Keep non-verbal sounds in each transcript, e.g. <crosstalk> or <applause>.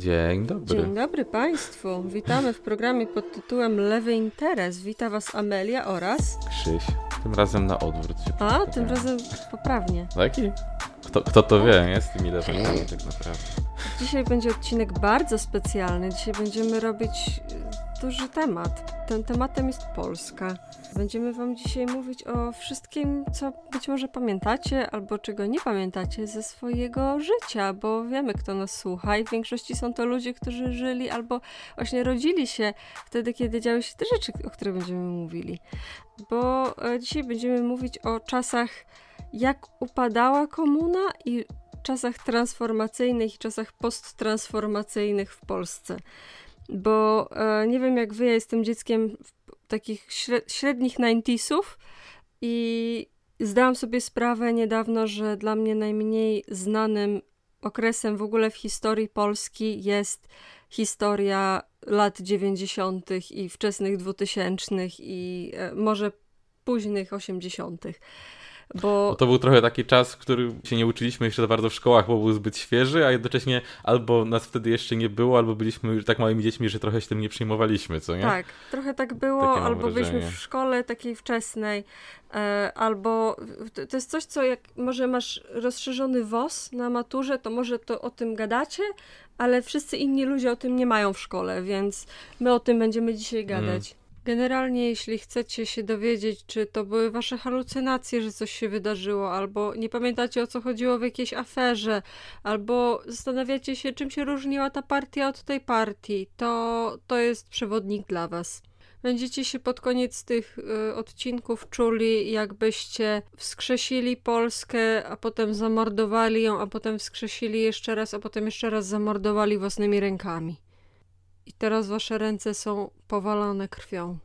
Dzień dobry. Dzień dobry Państwu. Witamy w programie pod tytułem Lewy Interes. Wita Was Amelia oraz... Krzyś. Tym razem na odwrót się A, tym razem poprawnie. Taki? Kto, kto to wie, nie? Z tymi lewami tak naprawdę. Dzisiaj będzie odcinek bardzo specjalny. Dzisiaj będziemy robić duży temat. Tym tematem jest Polska. Będziemy Wam dzisiaj mówić o wszystkim, co być może pamiętacie, albo czego nie pamiętacie ze swojego życia, bo wiemy, kto nas słucha i w większości są to ludzie, którzy żyli albo właśnie rodzili się wtedy, kiedy działy się te rzeczy, o których będziemy mówili. Bo e, dzisiaj będziemy mówić o czasach, jak upadała komuna i czasach transformacyjnych i czasach posttransformacyjnych w Polsce. Bo e, nie wiem jak wy, ja jestem dzieckiem takich śre- średnich 90sów i zdałam sobie sprawę niedawno, że dla mnie najmniej znanym okresem w ogóle w historii Polski jest historia lat 90. i wczesnych 2000 i e, może późnych 80. Bo Bo to był trochę taki czas, w którym się nie uczyliśmy jeszcze za bardzo w szkołach, bo był zbyt świeży, a jednocześnie albo nas wtedy jeszcze nie było, albo byliśmy już tak małymi dziećmi, że trochę się tym nie przejmowaliśmy, co nie? Tak, trochę tak było, Takie albo byliśmy wrażenie. w szkole takiej wczesnej, e, albo to, jest coś, co jak może masz rozszerzony WOS na maturze, to może to o tym gadacie, ale wszyscy inni ludzie o tym nie mają w szkole, więc my o tym będziemy dzisiaj Mm. Generalnie, jeśli chcecie się dowiedzieć, czy to były wasze halucynacje, że coś się wydarzyło, albo nie pamiętacie o co chodziło w jakiejś aferze, albo zastanawiacie się, czym się różniła ta partia od tej partii, to to jest przewodnik dla was. Będziecie się pod koniec tych y, odcinków czuli, jakbyście wskrzesili Polskę, a potem zamordowali ją, a potem wskrzesili jeszcze raz, a potem jeszcze raz zamordowali własnymi rękami. I teraz wasze ręce są powalone krwią.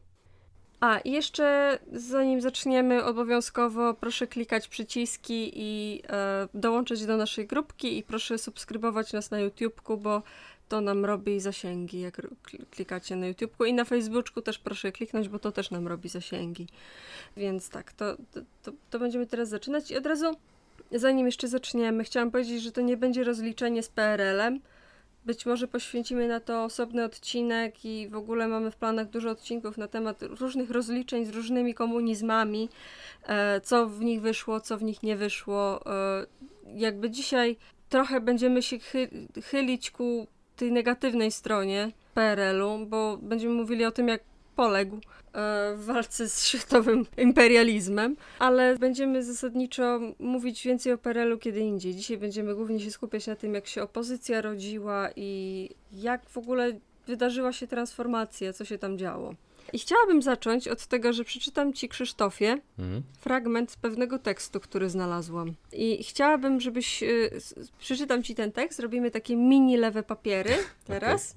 A, jeszcze zanim zaczniemy, obowiązkowo proszę klikać przyciski i e, dołączyć do naszej grupki i proszę subskrybować nas na YouTubeku, bo to nam robi zasięgi, jak klikacie na YouTubeku i na Facebooku też proszę kliknąć, bo to też nam robi zasięgi. Więc tak, to, to, to będziemy teraz zaczynać i od razu, zanim jeszcze zaczniemy, chciałam powiedzieć, że to nie będzie rozliczenie z PRL-em, być może poświęcimy na to osobny odcinek i w ogóle mamy w planach dużo odcinków na temat różnych rozliczeń z różnymi komunizmami, e, co w nich wyszło, co w nich nie wyszło. E, jakby dzisiaj trochę będziemy się chy chylić ku tej negatywnej stronie PRL-u, bo będziemy mówili o tym, jak poległ e, w walce z światowym imperializmem, ale będziemy zasadniczo mówić więcej o PRL-u kiedy indziej. Dzisiaj będziemy głównie się skupiać na tym, jak się opozycja rodziła i jak w ogóle wydarzyła się transformacja, co się tam działo. I chciałabym zacząć od tego, że przeczytam Ci, Krzysztofie, Mhm. fragment z pewnego tekstu, który znalazłam. I chciałabym, żebyś. s- Przeczytam ci ten tekst, robimy takie mini lewe papiery <laughs> teraz.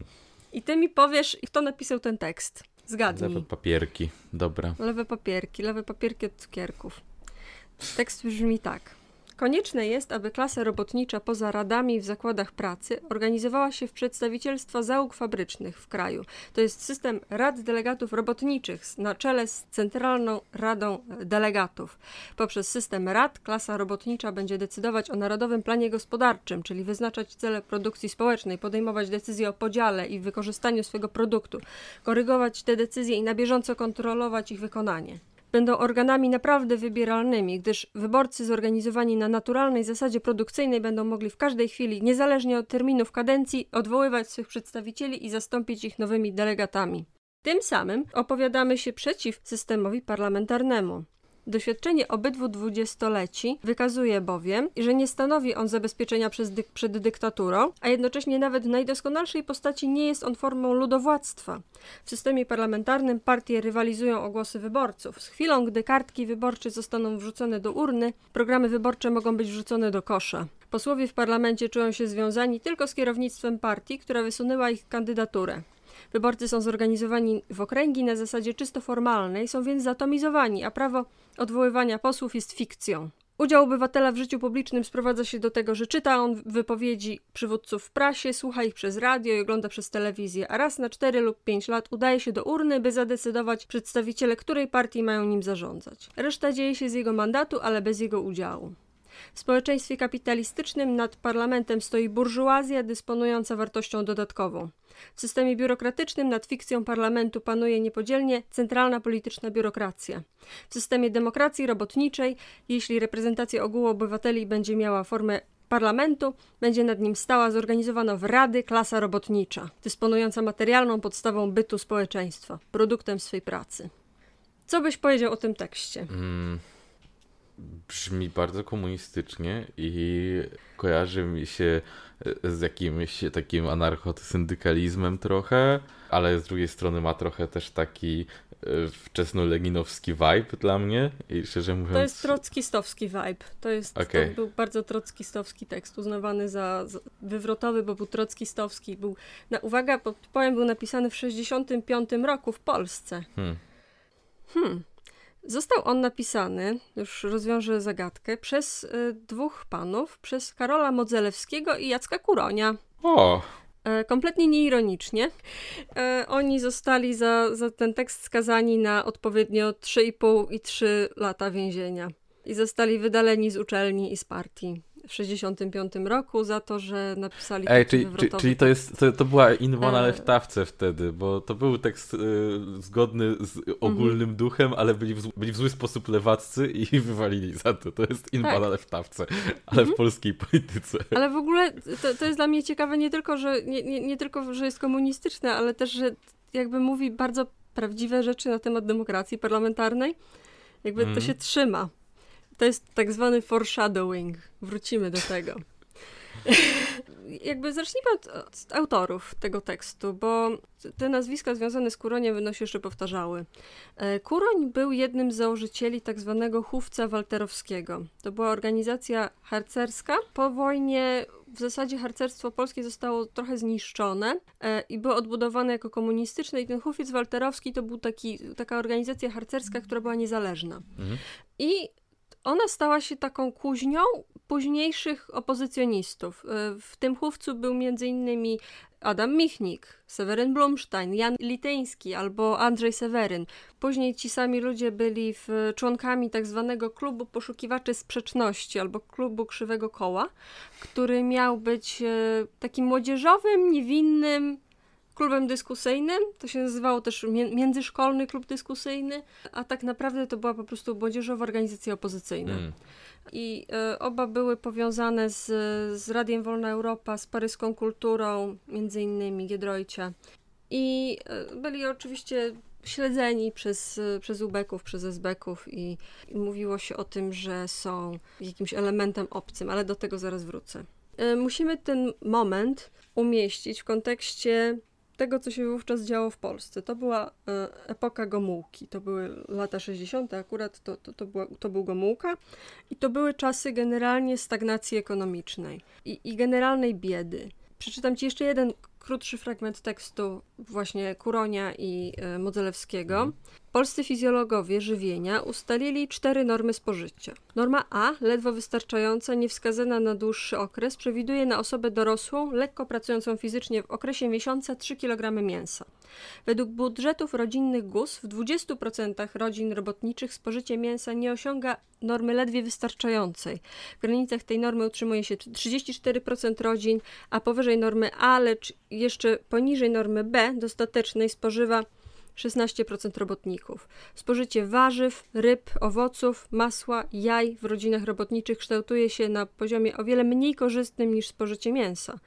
I ty mi powiesz, kto napisał ten tekst. Zgadnij. Lewe papierki, dobra. Lewe papierki, lewe papierki od cukierków. Tekst brzmi tak. Konieczne jest, aby klasa robotnicza poza radami w zakładach pracy organizowała się w przedstawicielstwa załóg fabrycznych w kraju. To jest system rad delegatów robotniczych na czele z Centralną Radą Delegatów. Poprzez system rad klasa robotnicza będzie decydować o narodowym planie gospodarczym, czyli wyznaczać cele produkcji społecznej, podejmować decyzje o podziale i wykorzystaniu swego produktu, korygować te decyzje i na bieżąco kontrolować ich wykonanie. Będą organami naprawdę wybieralnymi, gdyż wyborcy zorganizowani na naturalnej zasadzie produkcyjnej będą mogli w każdej chwili, niezależnie od terminów kadencji, odwoływać swych przedstawicieli i zastąpić ich nowymi delegatami. Tym samym opowiadamy się przeciw systemowi parlamentarnemu. Doświadczenie obydwu dwudziestoleci wykazuje bowiem, że nie stanowi on zabezpieczenia dy- przed dyktaturą, a jednocześnie nawet w najdoskonalszej postaci nie jest on formą ludowładztwa. W systemie parlamentarnym partie rywalizują o głosy wyborców. Z chwilą, gdy kartki wyborcze zostaną wrzucone do urny, programy wyborcze mogą być wrzucone do kosza. Posłowie w parlamencie czują się związani tylko z kierownictwem partii, która wysunęła ich kandydaturę. Wyborcy są zorganizowani w okręgi na zasadzie czysto formalnej, są więc zatomizowani, a prawo odwoływania posłów jest fikcją. Udział obywatela w życiu publicznym sprowadza się do tego, że czyta on wypowiedzi przywódców w prasie, słucha ich przez radio i ogląda przez telewizję, a raz na 4 lub 5 lat udaje się do urny, by zadecydować przedstawiciele, której partii mają nim zarządzać. Reszta dzieje się z jego mandatu, ale bez jego udziału. W społeczeństwie kapitalistycznym nad parlamentem stoi burżuazja dysponująca wartością dodatkową. W systemie biurokratycznym nad fikcją parlamentu panuje niepodzielnie centralna polityczna biurokracja. W systemie demokracji robotniczej, jeśli reprezentacja ogółu obywateli będzie miała formę parlamentu, będzie nad nim stała zorganizowana w rady klasa robotnicza, dysponująca materialną podstawą bytu społeczeństwa, produktem swej pracy. Co byś powiedział o tym tekście? Mm, brzmi bardzo komunistycznie i kojarzy mi się e, z jakimś takim anarcho-syndykalizmem trochę, ale z drugiej strony ma trochę też taki e, wczesno-leninowski vibe dla mnie i szczerze mówiąc... To jest trockistowski vibe. To, jest, okay. to był bardzo trockistowski tekst, uznawany za, za wywrotowy, bo był trockistowski. Był, na, uwaga, powiem, był napisany w 65 roku w Polsce. Hmm. Hmm. Został on napisany, już rozwiążę zagadkę, przez y, dwóch panów, przez Karola Modzelewskiego i Jacka Kuronia. O! E, kompletnie nieironicznie. E, oni zostali za, za ten tekst skazani na odpowiednio 3,5 i 3 lata więzienia. I zostali wydaleni z uczelni i z partii w 65 roku za to, że napisali Ej, czyli, czyli, czyli to jest, to, to była inwa na e. leftawce wtedy, bo to był tekst y, zgodny z ogólnym mm -hmm. duchem, ale byli w, byli w zły sposób lewaccy i <laughs> wywalili za to. To jest inwa tak. na leftawce, ale mm -hmm. w mhm. polskiej polityce. Ale w ogóle to, to jest dla mnie ciekawe nie tylko, że nie, nie, nie tylko, że jest komunistyczne, ale też, że jakby mówi bardzo prawdziwe rzeczy na temat demokracji parlamentarnej. Jakby mm to mhm. się trzyma. To jest tak zwany foreshadowing. Wrócimy do tego. Jakby zacznijmy od, od, autorów tego tekstu, bo te nazwiska związane z Kuroniem będą się jeszcze powtarzały. E, Kuroń był jednym z założycieli tak zwanego Chówca Walterowskiego. To była organizacja harcerska. Po wojnie w zasadzie harcerstwo polskie zostało trochę zniszczone e, i było odbudowane jako komunistyczne i ten Hufiec Walterowski to był taki, taka organizacja harcerska, która była niezależna. Mhm. I ona stała się taką kuźnią późniejszych opozycjonistów. E, w tym chówcu był m.in. Adam Michnik, Seweryn Blumstein, Jan Lityński albo Andrzej Seweryn. Później ci sami ludzie byli w, członkami tak zwanego klubu poszukiwaczy sprzeczności albo klubu krzywego koła, który miał być e, takim młodzieżowym, niewinnym klubem dyskusyjnym. To się nazywało też Międzyszkolny Klub Dyskusyjny, a tak naprawdę to była po prostu młodzieżowa organizacja opozycyjna. Mm. I y, oba były powiązane z, z Radiem Wolna Europa, z paryską kulturą, między innymi Giedroycia. I y, byli oczywiście śledzeni przez, przez ubeków, przez esbeków i, i mówiło się o tym, że są jakimś elementem obcym, ale do tego zaraz wrócę. Y, musimy ten moment umieścić w kontekście tego, co się wówczas działo w Polsce. To była e, epoka Gomułki. To były lata 60. akurat to, to, to, była, to był Gomułka i to były czasy generalnie stagnacji ekonomicznej i, i generalnej biedy. Przeczytam Ci jeszcze jeden krótszy fragment tekstu właśnie Kuronia i e, Modzelewskiego. Mhm. Polscy fizjologowie żywienia ustalili cztery normy spożycia. Norma A, ledwo wystarczająca, niewskazana na dłuższy okres, przewiduje na osobę dorosłą, lekko pracującą fizycznie w okresie miesiąca 3 kg mięsa. Według budżetów rodzinnych GUS w 20% rodzin robotniczych spożycie mięsa nie osiąga normy ledwie wystarczającej. W granicach tej normy utrzymuje się 34% rodzin, a powyżej normy A, lecz jeszcze poniżej normy B dostatecznej spożywa 16% robotników. Spożycie warzyw, ryb, owoców, masła, jaj w rodzinach robotniczych kształtuje się na poziomie o wiele mniej korzystnym niż spożycie mięsa.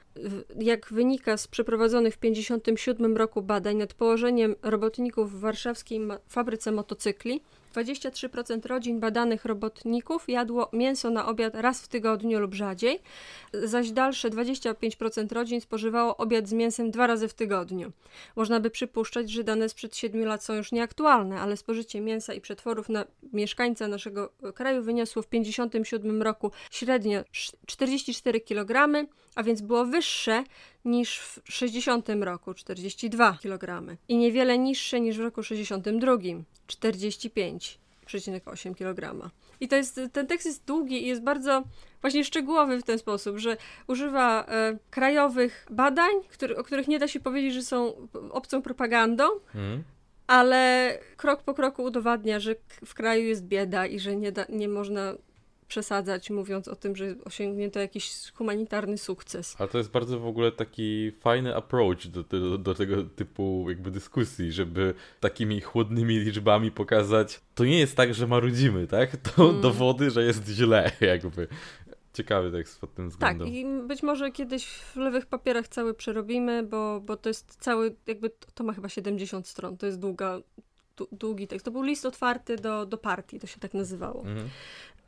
Jak wynika z przeprowadzonych w 1957 roku badań nad położeniem robotników w warszawskiej fabryce motocykli, 23% rodzin badanych robotników jadło mięso na obiad raz w tygodniu lub rzadziej, zaś dalsze 25% rodzin spożywało obiad z mięsem dwa razy w tygodniu. Można by przypuszczać, że dane sprzed 7 lat są już nieaktualne, ale spożycie mięsa i przetworów na mieszkańca naszego kraju wyniosło w 1957 roku średnio 44 kg, a więc było wyższe niż w 60 roku 42 kg i niewiele niższe niż w roku 62 45,8 kg. I to jest, ten tekst jest długi i jest bardzo właśnie szczegółowy w ten sposób, że używa e, krajowych badań, który, o których nie da się powiedzieć, że są obcą propagandą, mm. ale krok po kroku udowadnia, że w kraju jest bieda i że nie, da, nie można przesadzać, mówiąc o tym, że osiągnięto jakiś humanitarny sukces. Ale to jest bardzo w ogóle taki fajny approach do, do, do tego typu jakby dyskusji, żeby takimi chłodnymi liczbami pokazać, to nie jest tak, że marudzimy, tak? <laughs> To mm. dowody, że jest źle, <laughs> jakby. Ciekawy tekst pod tym tak, względem. Tak, i być może kiedyś w lewych papierach cały przerobimy, bo, bo to jest cały, jakby to ma chyba 70 stron, to jest długa, długi tekst. To był list otwarty do, do partii, to się tak nazywało. Mhm.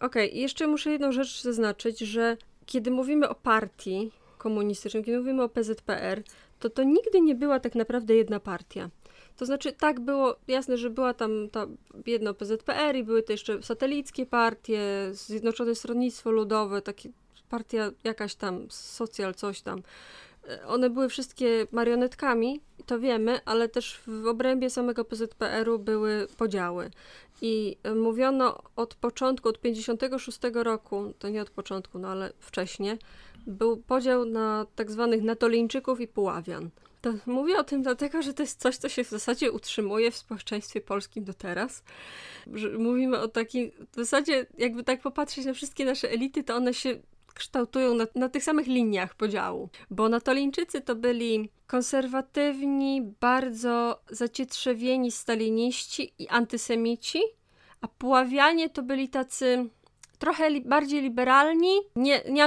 Okej, okay, jeszcze muszę jedną rzecz zaznaczyć, że kiedy mówimy o partii komunistycznej, kiedy mówimy o PZPR, to to nigdy nie była tak naprawdę jedna partia. To znaczy, tak było, jasne, że była tam ta PZPR i były to jeszcze satelickie partie, Zjednoczone Stronnictwo Ludowe, takie partia jakaś tam, socjal, coś tam. E, one były wszystkie marionetkami, to wiemy, ale też w obrębie samego PZPR-u były podziały. I e, mówiono od początku, od 56 roku, to nie od początku, no ale wcześniej, był podział na tak zwanych natolińczyków i puławian. To mówię o tym dlatego, że to jest coś, co się w zasadzie utrzymuje w społeczeństwie polskim do teraz. Że mówimy o takim, w zasadzie jakby tak popatrzeć na wszystkie nasze elity, to one się kształtują na, na tych samych liniach podziału. Bo Natolińczycy to byli konserwatywni, bardzo zacietrzewieni staliniści i antysemici, a Puławianie to byli tacy trochę li bardziej liberalni, nie, nie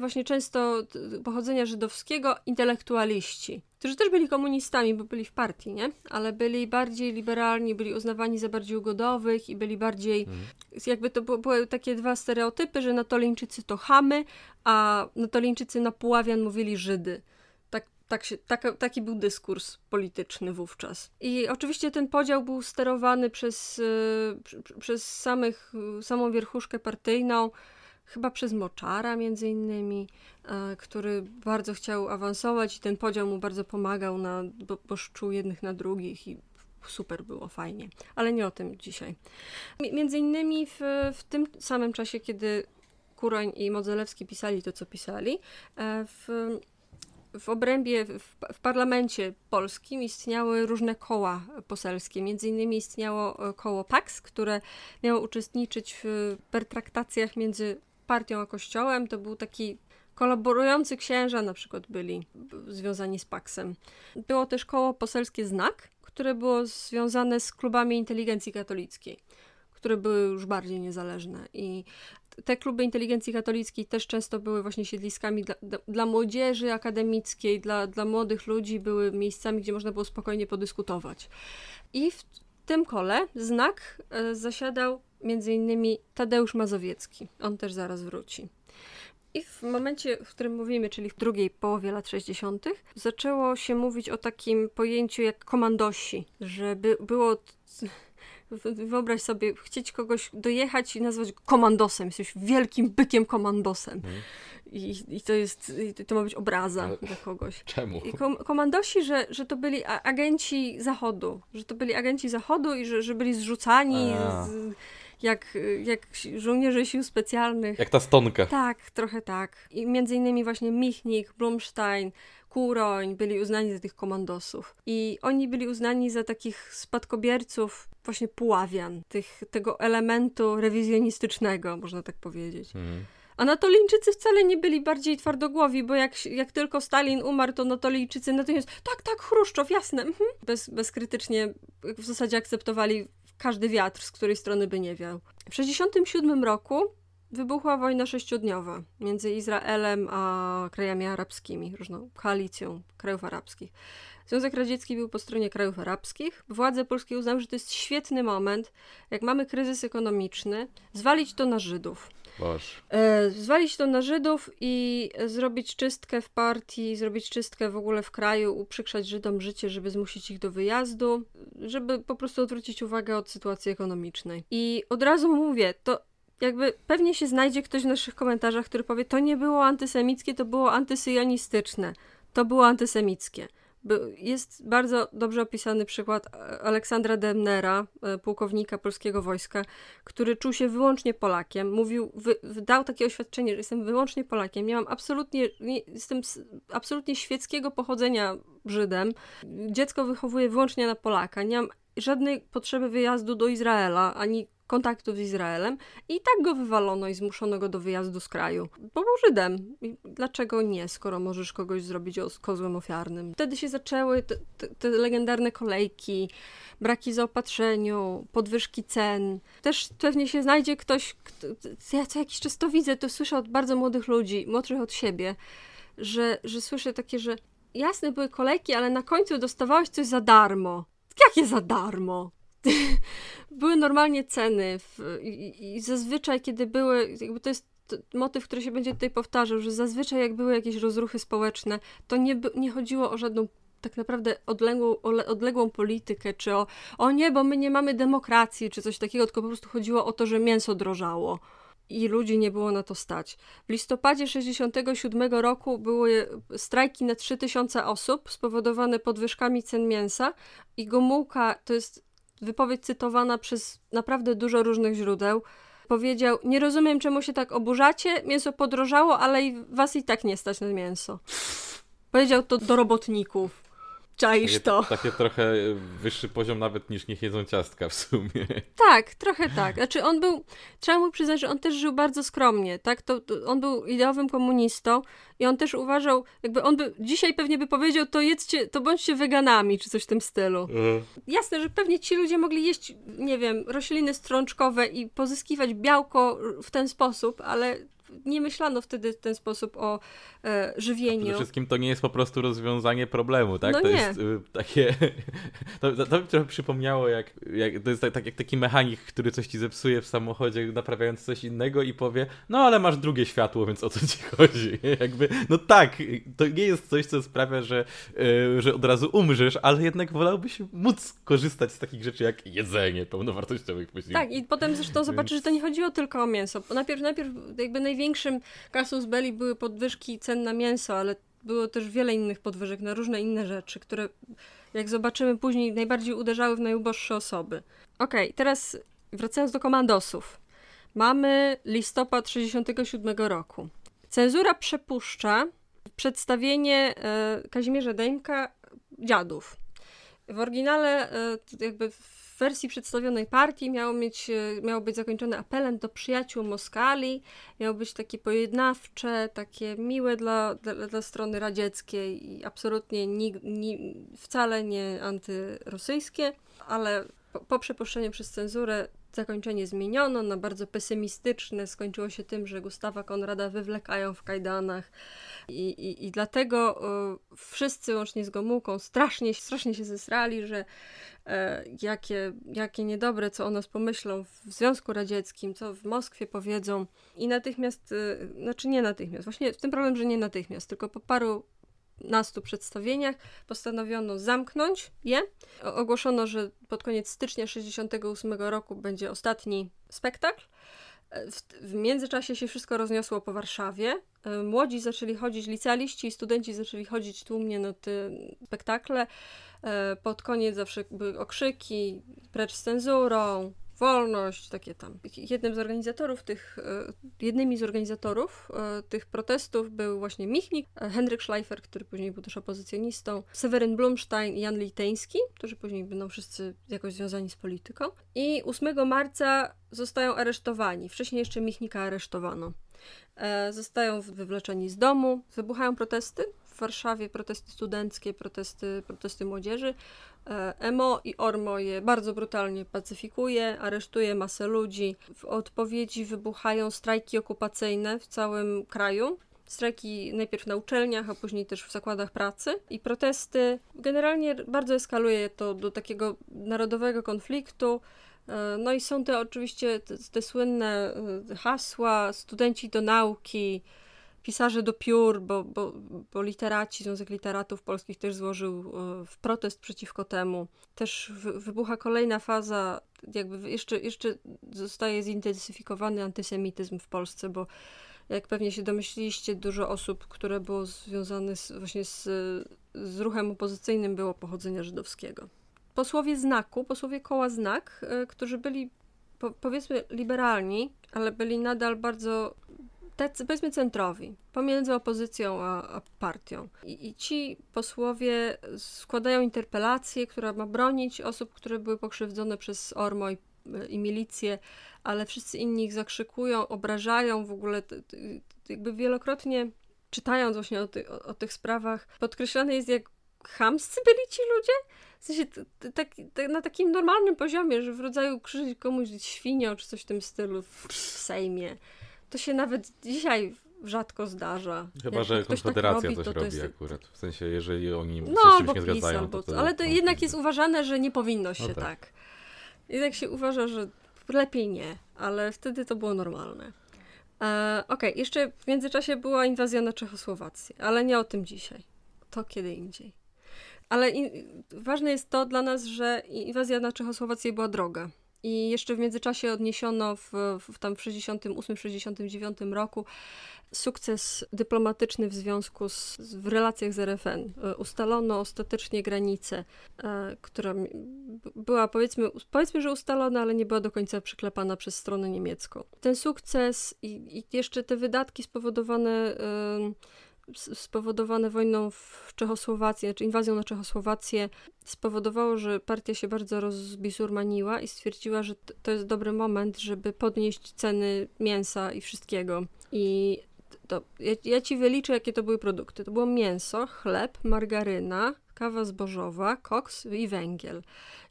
właśnie często pochodzenia żydowskiego, intelektualiści, którzy też byli komunistami, bo byli w partii, nie? Ale byli bardziej liberalni, byli uznawani za bardziej ugodowych i byli bardziej, mhm. jakby to były takie dwa stereotypy, że Natolińczycy to chamy, a Natolińczycy na Puławian mówili Żydy. Tak się, taka, taki był dyskurs polityczny wówczas. I oczywiście ten podział był sterowany przez, e, przez samych, samą wierchuszkę partyjną, chyba przez Moczara między innymi, e, który bardzo chciał awansować i ten podział mu bardzo pomagał, na, bo, bo szczuł jednych na drugich i super było, fajnie. Ale nie o tym dzisiaj. Między innymi w, w tym samym czasie, kiedy Kuroń i Modzelewski pisali to, co pisali, e, w w obrębie, w, w, parlamencie polskim istniały różne koła poselskie. Między innymi istniało e, koło PAX, które miało uczestniczyć w pertraktacjach między partią a kościołem. To był taki kolaborujący księża na przykład byli związani z Paxem. Było też koło poselskie Znak, które było związane z klubami inteligencji katolickiej które były już bardziej niezależne. I te kluby inteligencji katolickiej też często były właśnie siedliskami dla, dla młodzieży akademickiej, dla, dla młodych ludzi, były miejscami, gdzie można było spokojnie podyskutować. I w tym kole znak e, zasiadał innymi Tadeusz Mazowiecki. On też zaraz wróci. I w momencie, w którym mówimy, czyli w drugiej połowie lat 60., zaczęło się mówić o takim pojęciu jak komandosi, żeby było Wyobraź sobie, chcieć kogoś dojechać i nazwać komandosem. Jesteś wielkim bykiem komandosem. Mhm. I, I, to jest, to ma być obraza Ale dla kogoś. Czemu? Kom, komandosi, że, że to byli agenci Zachodu, że to byli agenci Zachodu i że, że byli zrzucani z, jak, jak żołnierze sił specjalnych. Jak ta stonka. Tak, trochę tak. I między innymi właśnie Michnik, Blumstein, Kuroń byli uznani za tych komandosów. I oni byli uznani za takich spadkobierców właśnie Puławian, tych, tego elementu rewizjonistycznego, można tak powiedzieć. Mhm. A Natolijczycy wcale nie byli bardziej twardogłowi, bo jak, jak tylko Stalin umarł, to Natolijczycy natychmiast tak, tak, Chruszczow, jasne, mhm. Bez, bezkrytycznie w zasadzie akceptowali każdy wiatr, z której strony by nie wiał. W 1967 roku wybuchła wojna sześciodniowa między Izraelem a krajami arabskimi, różną koalicją krajów arabskich. Związek Radziecki był po stronie krajów arabskich. Władze polskie uznały, że to jest świetny moment, jak mamy kryzys ekonomiczny, zwalić to na Żydów. E, zwalić to na Żydów i zrobić czystkę w partii, zrobić czystkę w ogóle w kraju, uprzykrzać Żydom życie, żeby zmusić ich do wyjazdu, żeby po prostu odwrócić uwagę od sytuacji ekonomicznej. I od razu mówię, to jakby pewnie się znajdzie ktoś w naszych komentarzach, który powie, to nie było antysemickie, to było antysyjonistyczne, to było antysemickie. Jest bardzo dobrze opisany przykład e, Aleksandra Demnera, e, pułkownika polskiego wojska, który czuł się wyłącznie Polakiem. Mówił, wy, dał takie oświadczenie, że jestem wyłącznie Polakiem. Miałam absolutnie, jestem absolutnie świeckiego pochodzenia Żydem. Dziecko wychowuję wyłącznie na Polaka. Nie mam żadnej potrzeby wyjazdu do Izraela, ani kontaktów z Izraelem i tak go wywalono i zmuszono go do wyjazdu z kraju. Bo był Żydem. I dlaczego nie, skoro możesz kogoś zrobić kozłem ofiarnym? Wtedy się zaczęły te, te, te legendarne kolejki, braki zaopatrzeniu, podwyżki cen. Też pewnie się znajdzie ktoś, kto, ja co jakiś czas to widzę, to słyszę od bardzo młodych ludzi, młodszych od siebie, że, że słyszę takie, że jasne były kolejki, ale na końcu dostawałeś coś za darmo. Jakie za darmo? Były normalnie ceny w, i, i, zazwyczaj, kiedy były, jakby to jest motyw, który się będzie tutaj powtarzał, że zazwyczaj jak były jakieś rozruchy społeczne, to nie, nie chodziło o żadną tak naprawdę odległą, odległą politykę, czy o, o nie, bo my nie mamy demokracji, czy coś takiego, tylko po prostu chodziło o to, że mięso drożało i ludzi nie było na to stać. W listopadzie 67 roku były strajki na 3000 osób spowodowane podwyżkami cen mięsa i Gomułka, to jest wypowiedź cytowana przez naprawdę dużo różnych źródeł, powiedział: Nie rozumiem, czemu się tak oburzacie. Mięso podrożało, ale i was i tak nie stać na mięso. Powiedział to do robotników. Czaisz takie, to. Takie trochę wyższy poziom nawet niż niech jedzą ciastka w sumie. Tak, trochę tak. Znaczy on był, trzeba mu przyznać, że on też żył bardzo skromnie, tak? To, to, on był ideowym komunistą i on też uważał, jakby on by, dzisiaj pewnie by powiedział, to jedzcie, to bądźcie weganami, czy coś w tym stylu. Mhm. Jasne, że pewnie ci ludzie mogli jeść, nie wiem, rośliny strączkowe i pozyskiwać białko w ten sposób, ale nie myślano wtedy w ten sposób o e, żywieniu. Przede wszystkim to nie jest po prostu rozwiązanie problemu, tak? No to nie. jest y, takie. <laughs> to, to, to mi trochę przypomniało, jak, jak to jest tak, tak, jak taki mechanik, który coś ci zepsuje w samochodzie, naprawiając coś innego i powie, no ale masz drugie światło, więc o co ci <laughs> chodzi? Jakby, no tak, to nie jest coś, co sprawia, że, y, że od razu umrzesz, ale jednak wolałbyś móc korzystać z takich rzeczy jak jedzenie pełnowartościowych posiłków. Tak, i potem zresztą <laughs> zobaczysz, że to nie chodziło tylko o mięso. Najpierw, najpierw jakby najwięcej największym kasus belli były podwyżki cen na mięso, ale było też wiele innych podwyżek na różne inne rzeczy, które jak zobaczymy później najbardziej uderzały w najuboższe osoby. Okej, okay, teraz wracając do komandosów. Mamy listopad 67 roku. Cenzura przepuszcza przedstawienie e, Kazimierza Dejmka dziadów. W oryginale e, jakby wersji przedstawionej partii miało, mieć, e, miało być zakończony apelem do przyjaciół Moskali, miało być takie pojednawcze, takie miłe dla, dla, dla strony radzieckiej i absolutnie ni, ni, wcale nie antyrosyjskie, ale po, po przepuszczeniu przez cenzurę zakończenie zmieniono na bardzo pesymistyczne. Skończyło się tym, że Gustawa Konrada wywlekają w kajdanach i, i, i dlatego y, wszyscy, łącznie z Gomułką, strasznie, strasznie się zesrali, że y, jakie, jakie niedobre, co o nas pomyślą w Związku Radzieckim, co w Moskwie powiedzą i natychmiast, y, znaczy nie natychmiast, właśnie w tym problem, że nie natychmiast, tylko po paru nastu przedstawieniach postanowiono zamknąć je. Ogłoszono, że pod koniec stycznia 1968 roku będzie ostatni spektakl. W, w, międzyczasie się wszystko rozniosło po Warszawie. Młodzi zaczęli chodzić, licealiści i studenci zaczęli chodzić tłumnie na te spektakle. Pod koniec zawsze były okrzyki, precz z cenzurą, wolność, takie tam. Jednym z organizatorów tych, e, jednymi z organizatorów e, tych protestów był właśnie Michnik, e, Henryk Schleifer, który później był też opozycjonistą, Seweryn Blumstein i Jan Liteński, którzy później będą wszyscy jakoś związani z polityką. I 8 marca zostają aresztowani. Wcześniej jeszcze Michnika aresztowano. Zostają wywleczeni z domu, wybuchają protesty. W Warszawie protesty studenckie, protesty, protesty młodzieży. E, Emo i Ormo je bardzo brutalnie pacyfikuje, aresztuje masę ludzi. W odpowiedzi wybuchają strajki okupacyjne w całym kraju. Strajki najpierw na uczelniach, a później też w zakładach pracy i protesty. Generalnie bardzo eskaluje to do takiego narodowego konfliktu. E, no i są te oczywiście te, te słynne e, hasła, studenci do nauki, pisarze do piór, bo, bo, bo literaci, Związek Literatów Polskich też złożył e, w protest przeciwko temu. Też wybucha kolejna faza, jakby jeszcze, jeszcze zostaje zintensyfikowany antysemityzm w Polsce, bo jak pewnie się domyśliliście, dużo osób, które było związane z, właśnie z, z ruchem opozycyjnym było pochodzenia żydowskiego. Posłowie znaku, posłowie koła znak, e, którzy byli po, powiedzmy liberalni, ale byli nadal bardzo tacy powiedzmy centrowi, pomiędzy opozycją a, a partią. I, I, ci posłowie składają interpelację, która ma bronić osób, które były pokrzywdzone przez Ormo i i milicję, ale wszyscy inni ich zakrzykują, obrażają w ogóle, jakby wielokrotnie czytając właśnie o, ty, o, o tych sprawach, podkreślane jest, jak chamscy byli ci ludzie. W sensie tak, na takim normalnym poziomie, że w rodzaju krzyżyć komuś świnią czy coś w tym stylu w, w Sejmie. To się nawet dzisiaj rzadko zdarza. Chyba, Jak że tak Konfederacja tak robi, coś to robi to jest... akurat. W sensie, jeżeli oni no, się czymś nie zgadzają. Albo, to, ale to jednak jest uważane, że nie powinno się no tak. tak. Jednak się uważa, że lepiej nie, ale wtedy to było normalne. E, Okej, okay. jeszcze w międzyczasie była inwazja na Czechosłowację, ale nie o tym dzisiaj. To kiedy indziej. Ale ważne jest to dla nas, że inwazja na Czechosłowację była droga. I jeszcze w międzyczasie odniesiono w, w tam w 68-69 roku sukces dyplomatyczny w związku z, w relacjach z RFN. E, ustalono ostatecznie granicę, e, która była powiedzmy, powiedzmy, że ustalona, ale nie była do końca przyklepana przez stronę niemiecką. Ten sukces i, i jeszcze te wydatki spowodowane spowodowane wojną w Czechosłowacji, czy znaczy inwazją na Czechosłowację, spowodowało, że partia się bardzo rozbisurmaniła i stwierdziła, że to jest dobry moment, żeby podnieść ceny mięsa i wszystkiego. I to, ja, ja ci wyliczę, jakie to były produkty. To było mięso, chleb, margaryna, kawa zbożowa, koks i węgiel.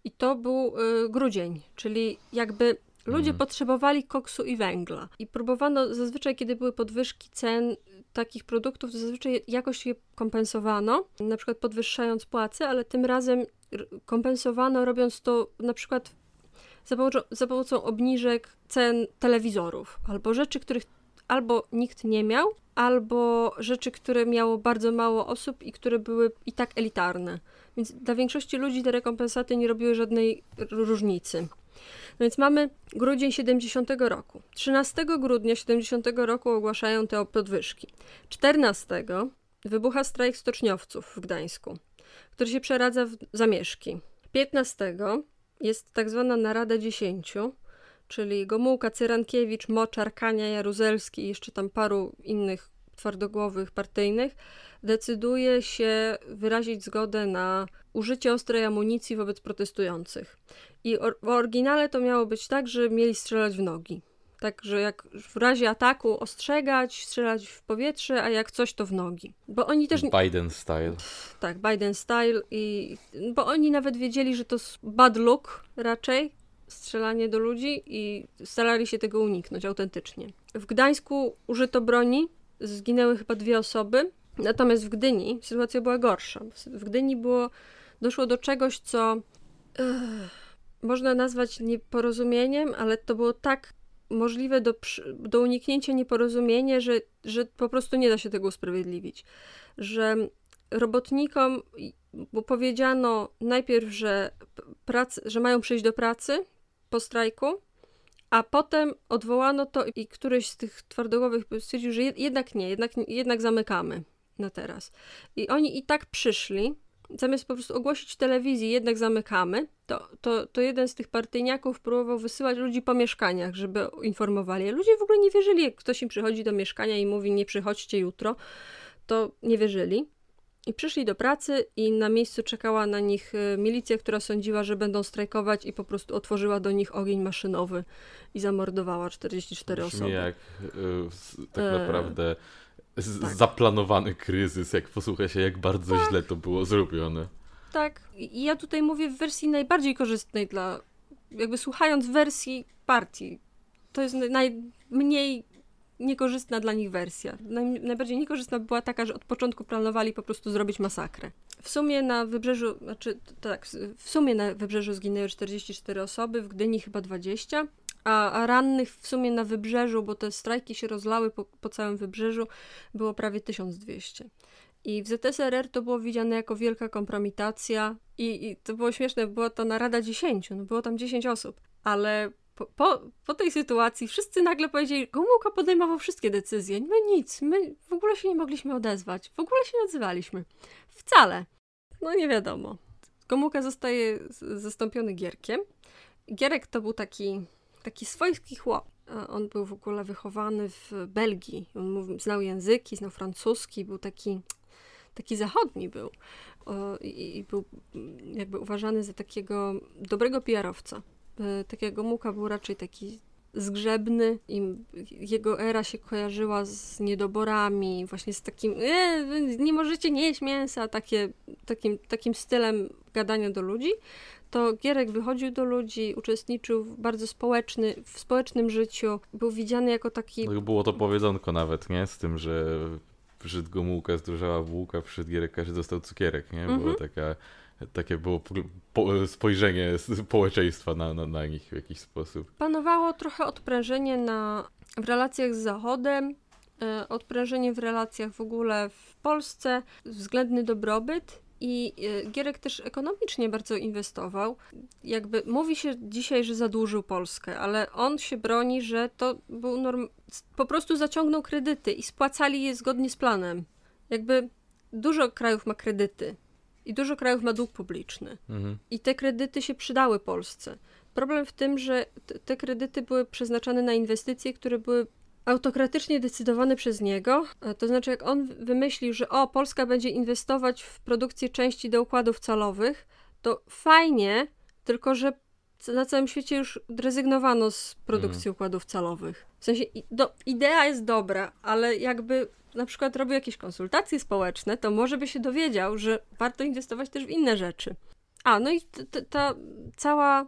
I to był y, grudzień, czyli jakby ludzie mm. potrzebowali koksu i węgla. I próbowano zazwyczaj, kiedy były podwyżki cen takich produktów, zazwyczaj jakoś je kompensowano, na przykład podwyższając płace, ale tym razem kompensowano robiąc to na przykład za pomocą, za pomocą obniżek cen telewizorów albo rzeczy, których albo nikt nie miał, albo rzeczy, które miało bardzo mało osób i które były i tak elitarne. Więc dla większości ludzi te rekompensaty nie robiły żadnej różnicy. No więc mamy grudzień 70 roku. 13 grudnia 70 roku ogłaszają te podwyżki. 14 wybucha strajk stoczniowców w Gdańsku, który się przeradza w zamieszki. 15 jest tak zwana Narada Dziesięciu, czyli Gomułka, Cyrankiewicz, Moczar, Kania, Jaruzelski i jeszcze tam paru innych twardogłowych partyjnych, decyduje się wyrazić zgodę na użycie ostrej amunicji wobec protestujących. I w oryginale to miało być tak, że mieli strzelać w nogi. Tak, że jak w razie ataku ostrzegać, strzelać w powietrze, a jak coś to w nogi. Bo oni też. Biden style. Tak, Biden style. I... Bo oni nawet wiedzieli, że to bad look raczej, strzelanie do ludzi i starali się tego uniknąć autentycznie. W Gdańsku użyto broni, zginęły chyba dwie osoby, natomiast w Gdyni sytuacja była gorsza. W Gdyni było, doszło do czegoś, co można nazwać nieporozumieniem, ale to było tak możliwe do, do uniknięcia nieporozumienia, że, że po prostu nie da się tego usprawiedliwić. Że robotnikom bo powiedziano najpierw, że, prac, że mają przyjść do pracy po strajku, a potem odwołano to i któryś z tych twardogowych stwierdził, że jednak nie, jednak, jednak zamykamy na teraz. I oni i tak przyszli, zamiast po prostu ogłosić telewizji, jednak zamykamy, to, to, to jeden z tych partyjniaków próbował wysyłać ludzi po mieszkaniach, żeby informowali. Ludzie w ogóle nie wierzyli, jak ktoś im przychodzi do mieszkania i mówi, nie przychodźcie jutro, to nie wierzyli. I przyszli do pracy i na miejscu czekała na nich e, milicja, która sądziła, że będą strajkować i po prostu otworzyła do nich ogień maszynowy i zamordowała 44 Brzmi osoby. jak y, tak e, naprawdę z, tak. zaplanowany kryzys, jak posłucha się, jak bardzo tak. źle to było zrobione. Tak, i ja tutaj mówię w wersji najbardziej korzystnej dla, jakby słuchając wersji partii. To jest najmniej niekorzystna dla nich wersja. Naj, najbardziej niekorzystna była taka, że od początku planowali po prostu zrobić masakrę. W sumie na wybrzeżu, znaczy tak, w sumie na wybrzeżu zginęły 44 osoby, w Gdyni chyba 20, a, a rannych w sumie na wybrzeżu, bo te strajki się rozlały po, po całym wybrzeżu, było prawie 1200. I w ZSRR to było widziane jako wielka kompromitacja i, i to było śmieszne, była to narada 10, no było tam 10 osób, ale po, po, tej sytuacji wszyscy nagle powiedzieli, Gomułka podejmował wszystkie decyzje. My nic, my w ogóle się nie mogliśmy odezwać, w ogóle się nie odzywaliśmy. Wcale. No nie wiadomo. Gomułka zostaje zastąpiony Gierkiem. Gierek to był taki, taki swojski chłop. On był w ogóle wychowany w Belgii. On mówił, znał języki, znał francuski, był taki, taki zachodni był. I, I był jakby uważany za takiego dobrego PR-owca y, takiego Muka był raczej taki zgrzebny i jego era się kojarzyła z niedoborami, właśnie z takim e, nie możecie nie jeść mięsa, takie, takim, takim stylem gadania do ludzi, to Gierek wychodził do ludzi, uczestniczył w bardzo społeczny, w społecznym życiu, był widziany jako taki... No, było to powiedzonko nawet, nie? Z tym, że przyszedł Gomułka, zdrożała bułka, przyszedł Gierek, każdy dostał cukierek, nie? Było mhm. taka takie było spojrzenie społeczeństwa na, na, na nich w jakiś sposób. Panowało trochę odprężenie na, w relacjach z Zachodem, e, odprężenie w relacjach w ogóle w Polsce, względny dobrobyt i e, Gierek też ekonomicznie bardzo inwestował. Jakby mówi się dzisiaj, że zadłużył Polskę, ale on się broni, że to był norm... po prostu zaciągnął kredyty i spłacali je zgodnie z planem. Jakby dużo krajów ma kredyty i dużo krajów ma dług publiczny. Mhm. I te kredyty się przydały Polsce. Problem w tym, że te kredyty były przeznaczane na inwestycje, które były autokratycznie decydowane przez niego. E, to znaczy, jak on wymyślił, że o, Polska będzie inwestować w produkcję części do układów calowych, to fajnie, tylko że na całym świecie już rezygnowano z produkcji mhm. układów calowych. W sensie, do, idea jest dobra, ale jakby na przykład robił jakieś konsultacje społeczne, to może by się dowiedział, że warto inwestować też w inne rzeczy. A, no i ta cała,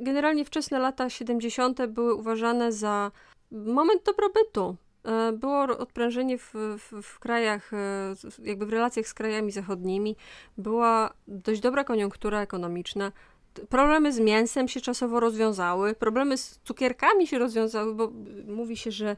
generalnie wczesne lata 70. były uważane za moment dobrobytu. E, było odprężenie w, w, w, krajach, e, jakby w relacjach z krajami zachodnimi, była dość dobra koniunktura ekonomiczna problemy z mięsem się czasowo rozwiązały, problemy z cukierkami się rozwiązały, bo mówi się, że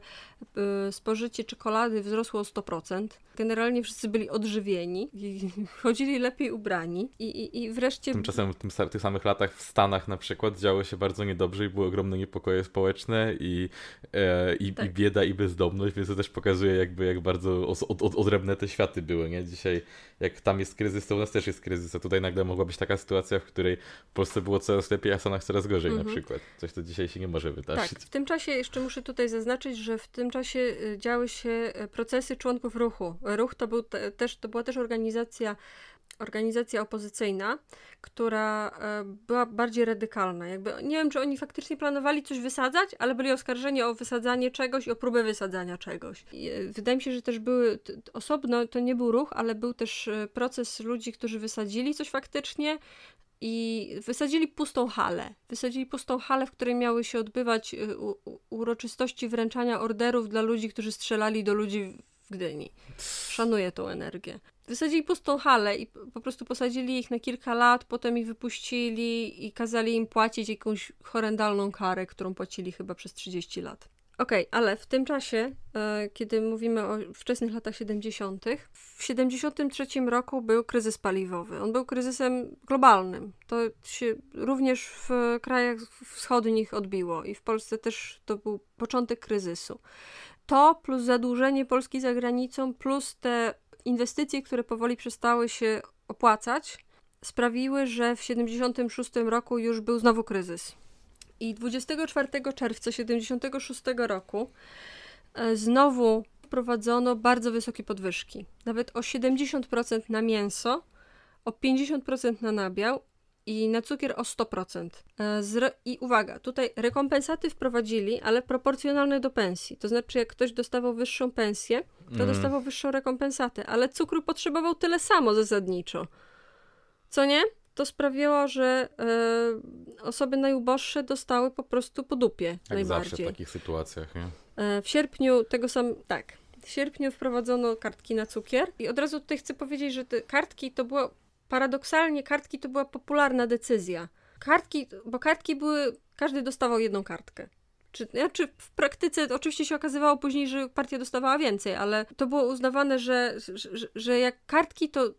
y, spożycie czekolady wzrosło o 100%. Generalnie wszyscy byli odżywieni i <laughs> chodzili lepiej ubrani i, i, i wreszcie... Tymczasem w tym, tych samych latach w Stanach na przykład działo się bardzo niedobrze i były ogromne niepokoje społeczne i, e, i, tak. i bieda i bezdomność, więc to też pokazuje jakby jak bardzo od, od, odrębne te światy były, nie? Dzisiaj jak tam jest kryzys, to u nas też jest kryzys, a tutaj nagle mogła być taka sytuacja, w której w Polsce było coraz lepiej, a w Stanach coraz gorzej na mhm. przykład. Coś, co dzisiaj się nie może wydarzyć. Tak, w tym czasie jeszcze muszę tutaj zaznaczyć, że w tym czasie y, działy się y, procesy członków ruchu. Ruch to, był te, też, to była też organizacja organizacja opozycyjna, która e, była bardziej radykalna. Jakby, nie wiem, czy oni faktycznie planowali coś wysadzać, ale byli oskarżeni o wysadzanie czegoś i o próbę wysadzania czegoś. I wydaje mi się, że też były osobno, to nie był ruch, ale był też proces ludzi, którzy wysadzili coś faktycznie, i wysadzili pustą halę. Wysadzili pustą halę, w której miały się odbywać uroczystości wręczania orderów dla ludzi, którzy strzelali do ludzi w Gdyni. Szanuję tą energię. Wysadzili pustą halę i po prostu posadzili ich na kilka lat, potem ich wypuścili i kazali im płacić jakąś horrendalną karę, którą płacili chyba przez 30 lat. Okej, okay, ale w tym czasie, e, kiedy mówimy o wczesnych latach 70., w 73 roku był kryzys paliwowy. On był kryzysem globalnym. To się również w krajach wschodnich odbiło i w Polsce też to był początek kryzysu. To plus zadłużenie Polski za granicą, plus te inwestycje, które powoli przestały się opłacać, sprawiły, że w 76 roku już był znowu kryzys. I 24 czerwca 76 roku e, znowu wprowadzono bardzo wysokie podwyżki. Nawet o 70% na mięso, o 50% na nabiał i na cukier o 100%. E, I uwaga, tutaj rekompensaty wprowadzili, ale proporcjonalne do pensji. To znaczy, jak ktoś dostawał wyższą pensję, to mm. dostawał wyższą rekompensatę, ale cukru potrzebował tyle samo zasadniczo. Co nie? To sprawiło, że e, osoby najuboższe dostały po prostu po dupie Jak najbardziej. zawsze w takich sytuacjach, nie? E, w sierpniu tego sam, tak, w sierpniu wprowadzono kartki na cukier i od razu tutaj chcę powiedzieć, że te kartki to było paradoksalnie kartki to była popularna decyzja. Kartki, bo kartki były, każdy dostawał jedną kartkę. Czy, znaczy w praktyce oczywiście się okazywało później, że partia dostawała więcej, ale to było uznawane, że, że, że jak kartki to,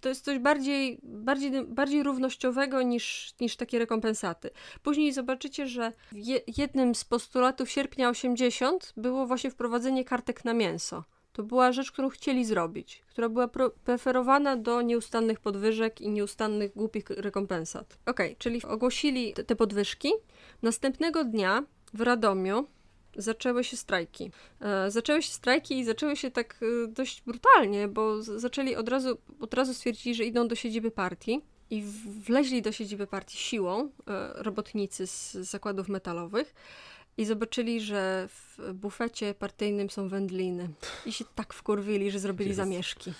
to jest coś bardziej, bardziej, bardziej równościowego niż, niż takie rekompensaty. Później zobaczycie, że je, jednym z postulatów sierpnia 80 było właśnie wprowadzenie kartek na mięso. To była rzecz, którą chcieli zrobić, która była preferowana do nieustannych podwyżek i nieustannych głupich rekompensat. Ok, czyli ogłosili te, te podwyżki. Następnego dnia w Radomiu zaczęły się strajki. E, zaczęły się strajki i zaczęły się tak e, dość brutalnie, bo zaczęli od razu, od razu stwierdzili, że idą do siedziby partii i wleźli do siedziby partii siłą e, robotnicy z zakładów metalowych i zobaczyli, że w bufecie partyjnym są wędliny. I się tak wkurwili, że zrobili Jezus. zamieszki.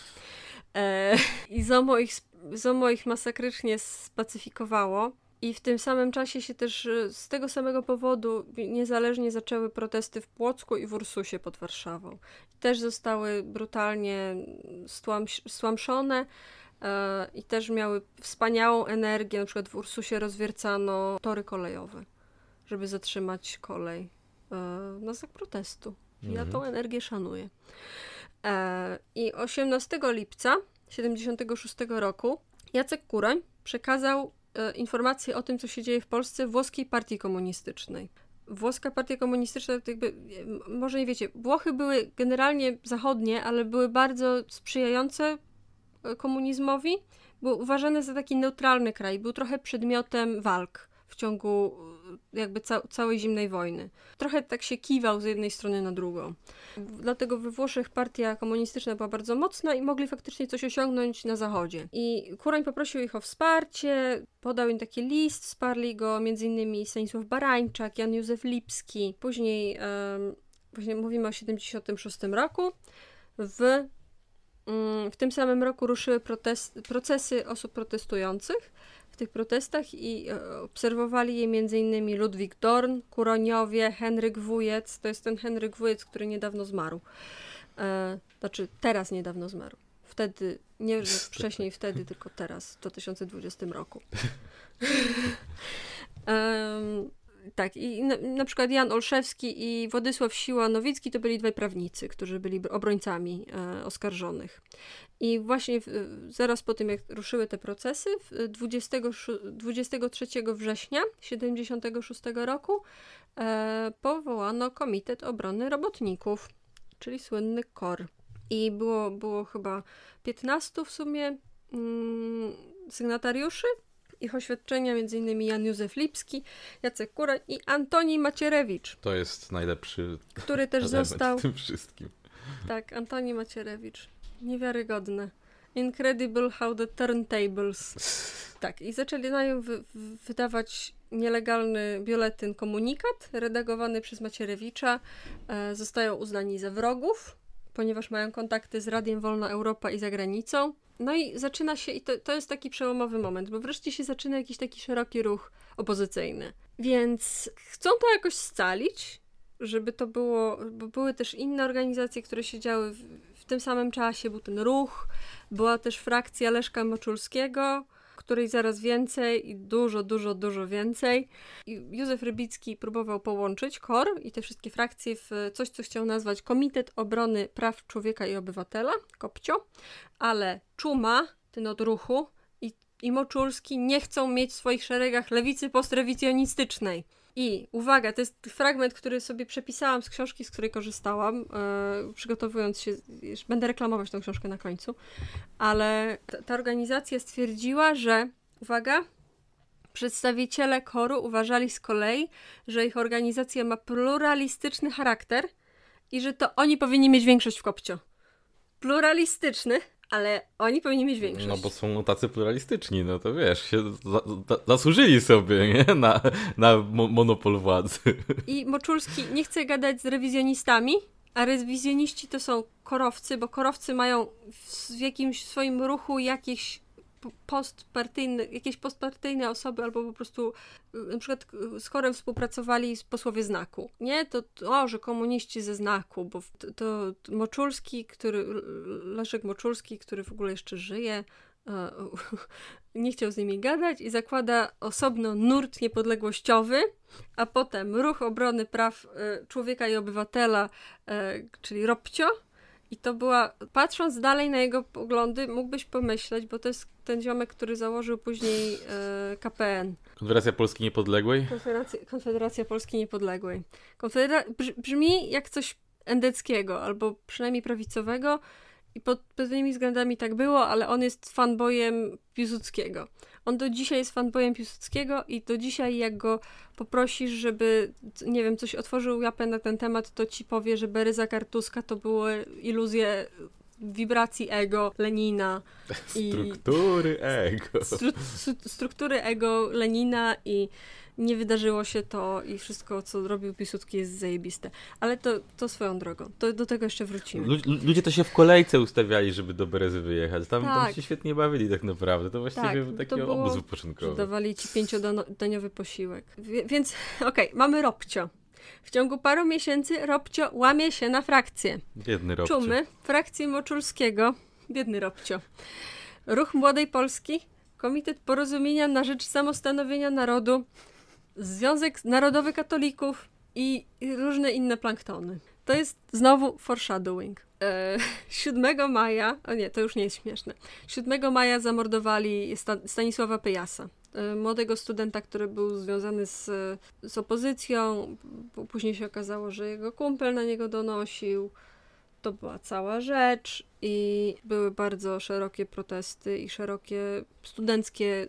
E, I ZOMO ich, ZOMO ich masakrycznie spacyfikowało. I w tym samym czasie się też e, z tego samego powodu niezależnie zaczęły protesty w Płocku i w Ursusie pod Warszawą. Też zostały brutalnie stłamszone e, i też miały wspaniałą energię. Na przykład w Ursusie rozwiercano tory kolejowe, żeby zatrzymać kolej e, na znak protestu. Ja tą mhm. energię szanuję. I 18 lipca 76 roku Jacek Kuroń przekazał informacje o tym, co się dzieje w Polsce włoskiej partii komunistycznej. Włoska partia komunistyczna, jakby, może nie wiecie, Włochy były generalnie zachodnie, ale były bardzo sprzyjające e, komunizmowi. Był uważany za taki neutralny kraj, był trochę przedmiotem walk w ciągu e, jakby ca całej zimnej wojny. Trochę tak się kiwał z jednej strony na drugą. Dlatego we Włoszech partia komunistyczna była bardzo mocna i mogli faktycznie coś osiągnąć na zachodzie. I Kuroń poprosił ich o wsparcie, podał im taki list, wsparli go m.in. Stanisław Barańczak, Jan Józef Lipski. Później, um, właśnie mówimy o 76 roku, w mm, w tym samym roku ruszyły protest, procesy osób protestujących w tych protestach i e, obserwowali je m.in. Ludwik Dorn, Kuroniowie, Henryk Wujec. To jest ten Henryk Wujec, który niedawno zmarł. E, znaczy, teraz niedawno zmarł. Wtedy, nie że wcześniej wtedy, tylko teraz, w 2020 roku. <laughs> um, tak, i na, na, przykład Jan Olszewski i Władysław Siła-Nowicki to byli dwaj prawnicy, którzy byli obrońcami e, oskarżonych. I właśnie w, zaraz po tym, jak ruszyły te procesy, 20, 23 września 1976 roku e, powołano Komitet Obrony Robotników, czyli słynny KOR. I było, było chyba 15 w sumie mm, sygnatariuszy, ich oświadczenia m.in. Jan Józef Lipski, Jacek Kura i Antoni Macierewicz. To jest najlepszy który też został w tym wszystkim. Tak, Antoni Macierewicz. Niewiarygodne. Incredible how the turntables. Tak, i zaczęli na nią wy wydawać nielegalny bioletyn komunikat, redagowany przez Macierewicza. E, zostają uznani za wrogów, ponieważ mają kontakty z Radiem Wolna Europa i za granicą. No i zaczyna się, i to, to jest taki przełomowy moment, bo wreszcie się zaczyna jakiś taki szeroki ruch opozycyjny. Więc chcą to jakoś scalić, żeby to było, bo były też inne organizacje, które siedziały w, w tym samym czasie, był ten ruch, była też frakcja Leszka Moczulskiego, której zaraz więcej i dużo, dużo, dużo więcej. I Józef Rybicki próbował połączyć KOR i te wszystkie frakcje w coś, co chciał nazwać Komitet Obrony Praw Człowieka i Obywatela, KOPCIO, ale Czuma, ten od ruchu, i, i Moczulski nie chcą mieć w swoich szeregach lewicy postrewicjonistycznej. I uwaga, to jest fragment, który sobie przepisałam z książki, z której korzystałam, yy, przygotowując się, będę reklamować tą książkę na końcu, ale ta, ta organizacja stwierdziła, że, uwaga, przedstawiciele koru uważali z kolei, że ich organizacja ma pluralistyczny charakter i że to oni powinni mieć większość w kopcio. Pluralistyczny, ale oni powinni mieć większość. No bo są tacy pluralistyczni, no to wiesz, się za, za, zasłużyli sobie nie? Na, na mo monopol władzy. I Moczulski nie chce gadać z rewizjonistami, a rewizjoniści to są korowcy, bo korowcy mają w, w jakimś swoim ruchu jakieś postpartyjne, jakieś postpartyjne osoby, albo po prostu y, na przykład y, z chorem współpracowali posłowie znaku. Nie, to, o, że komuniści ze znaku, bo to, to Moczulski, który, Leszek Moczulski, który w ogóle jeszcze żyje, e, <laughs> nie chciał z nimi gadać i zakłada osobno nurt niepodległościowy, a potem ruch obrony praw człowieka i obywatela, czyli ROPCIO, i to była, patrząc dalej na jego poglądy, mógłbyś pomyśleć, bo to jest ten ziomek, który założył później e, KPN. Konfederacja Polski Niepodległej? Konfederacja, Konfederacja Polski Niepodległej. Konfedera brzmi jak coś endeckiego, albo przynajmniej prawicowego, i pod pewnymi względami tak było, ale on jest fanboyem Piłsudskiego. On do dzisiaj jest fanboyem Piłsudskiego i do dzisiaj jak go poprosisz, żeby, nie wiem, coś otworzył japę na ten temat, to ci powie, że Beryza Kartuska to były iluzje wibracji ego Lenina. I struktury ego. Stru, struktury ego Lenina i nie wydarzyło się to i wszystko, co robił Piłsudski jest zajebiste. Ale to, to swoją drogą. To do tego jeszcze wrócimy. ludzie to się w kolejce ustawiali, żeby do Berezy wyjechać. Tam, tak. tam się świetnie bawili tak naprawdę. To właściwie tak, był taki było, obóz wypoczynkowy. Dawali ci pięciodaniowy posiłek. Więc <laughs> okej, okay, mamy Robcio. W ciągu paru miesięcy Robcio łamie się na frakcję. Biedny Robcio. Czumy, frakcji Moczulskiego. Biedny Robcio. Ruch Młodej Polski, Komitet Porozumienia na Rzecz Samostanowienia Narodu, Związek Narodowy Katolików i różne inne planktony. To jest znowu foreshadowing. E, <laughs> 7 maja, o nie, to już nie jest śmieszne. 7 maja zamordowali Stanisława Pejasa, e, młodego studenta, który był związany z, z opozycją. Później się okazało, że jego kumpel na niego donosił. To była cała rzecz i były bardzo szerokie protesty i szerokie studenckie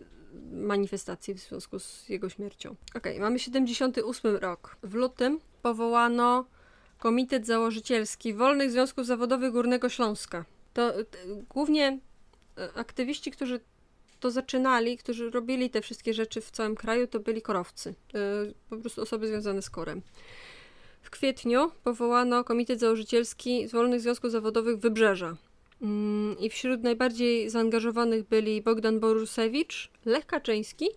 manifestacje w związku z jego śmiercią. Ok, mamy 78 rok. W lutym powołano Komitet Założycielski Wolnych Związków Zawodowych Górnego Śląska. To głównie e, aktywiści, którzy to zaczynali, którzy robili te wszystkie rzeczy w całym kraju, to byli korowcy. E, po prostu osoby związane z korem. W kwietniu powołano Komitet Założycielski Wolnych Związków Zawodowych Wybrzeża. Mm, I wśród najbardziej zaangażowanych byli Bogdan Borusewicz, Lech Kaczyński,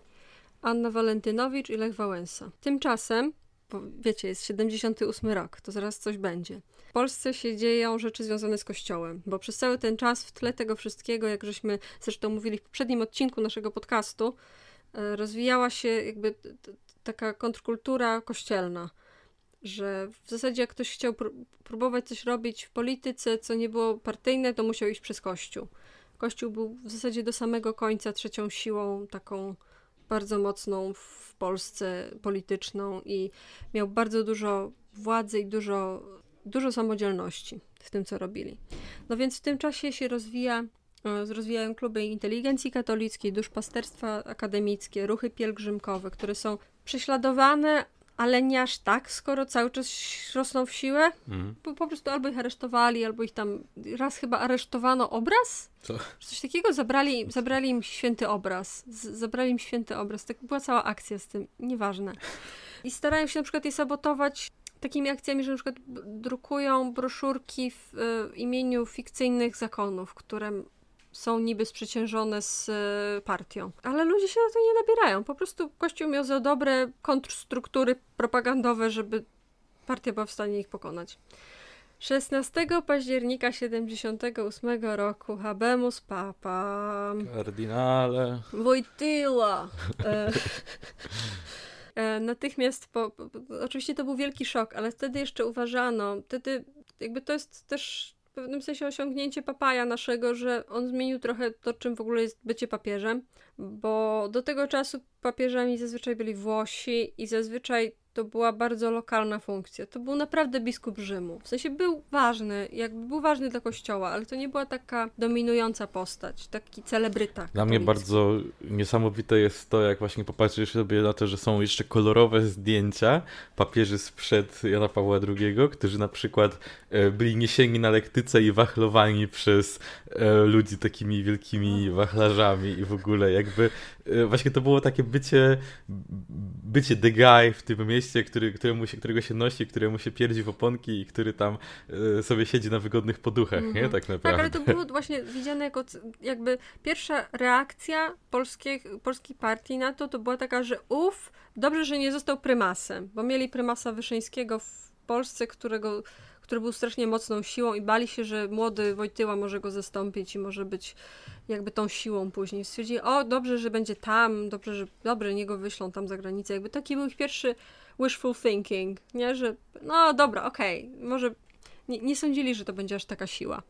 Anna Walentynowicz i Lech Wałęsa. Tymczasem, bo wiecie, jest 78 rok, to zaraz coś będzie. W Polsce się dzieją rzeczy związane z Kościołem, bo przez cały ten czas w tle tego wszystkiego, jak żeśmy zresztą mówili w poprzednim odcinku naszego podcastu, e, rozwijała się jakby taka kontrkultura kościelna że w zasadzie jak ktoś chciał próbować coś robić w polityce, co nie było partyjne, to musiał iść przez Kościół. Kościół był w zasadzie do samego końca trzecią siłą taką bardzo mocną w Polsce polityczną i miał bardzo dużo władzy i dużo, dużo samodzielności w tym, co robili. No więc w tym czasie się rozwija, e, rozwijają kluby inteligencji katolickiej, duszpasterstwa akademickie, ruchy pielgrzymkowe, które są prześladowane, ale nie aż tak, skoro cały czas rosną w siłę. Mhm. Po, po, prostu albo ich aresztowali, albo ich tam. Raz chyba aresztowano obraz. Co? Coś takiego zabrali, zabrali im święty obraz. Z, zabrali im święty obraz. Tak była cała akcja z tym. Nieważne. I starają się na przykład je sabotować takimi akcjami, że na przykład drukują broszurki w y, imieniu fikcyjnych zakonów, które są niby sprzeciężone z e, partią. Ale ludzie się na to nie nabierają. Po prostu Kościół miał za dobre kontrstruktury propagandowe, żeby partia była w stanie ich pokonać. 16 października 78 roku Habemus Papa Kardynale Wojtyła e, e, natychmiast po, po, oczywiście to był wielki szok, ale wtedy jeszcze uważano, wtedy jakby to jest też w pewnym sensie osiągnięcie papaja naszego, że on zmienił trochę to, czym w ogóle jest bycie papieżem, bo do tego czasu papieżami zazwyczaj byli Włosi i zazwyczaj to była bardzo lokalna funkcja. To był naprawdę biskup Rzymu. W sensie był ważny, jakby był ważny dla kościoła, ale to nie była taka dominująca postać, taki celebryta. Dla mnie bardzo niesamowite jest to, jak właśnie popatrzysz sobie na to, że są jeszcze kolorowe zdjęcia papieży sprzed Jana Pawła II, którzy na przykład e, byli niesieni na lektyce i wachlowani przez e, ludzi takimi wielkimi wachlarzami i w ogóle jakby właśnie to było takie bycie bycie the guy w tym mieście, który, któremu się, którego się nosi, któremu się pierdzi w oponki i który tam y, sobie siedzi na wygodnych poduchach, mm -hmm. nie? Tak naprawdę. Tak, ale to było właśnie widziane jako jakby pierwsza reakcja polskiej, polskiej partii na to, to była taka, że uff, dobrze, że nie został prymasem, bo mieli prymasa Wyszyńskiego w Polsce, którego który był strasznie mocną siłą i bali się, że młody Wojtyła może go zastąpić i może być jakby tą siłą później. Stwierdzili, o dobrze, że będzie tam, dobrze, że dobre, niego wyślą tam za granicę. Jakby taki był ich pierwszy wishful thinking, nie, że no dobra, okej, okay, może nie, nie sądzili, że to będzie aż taka siła.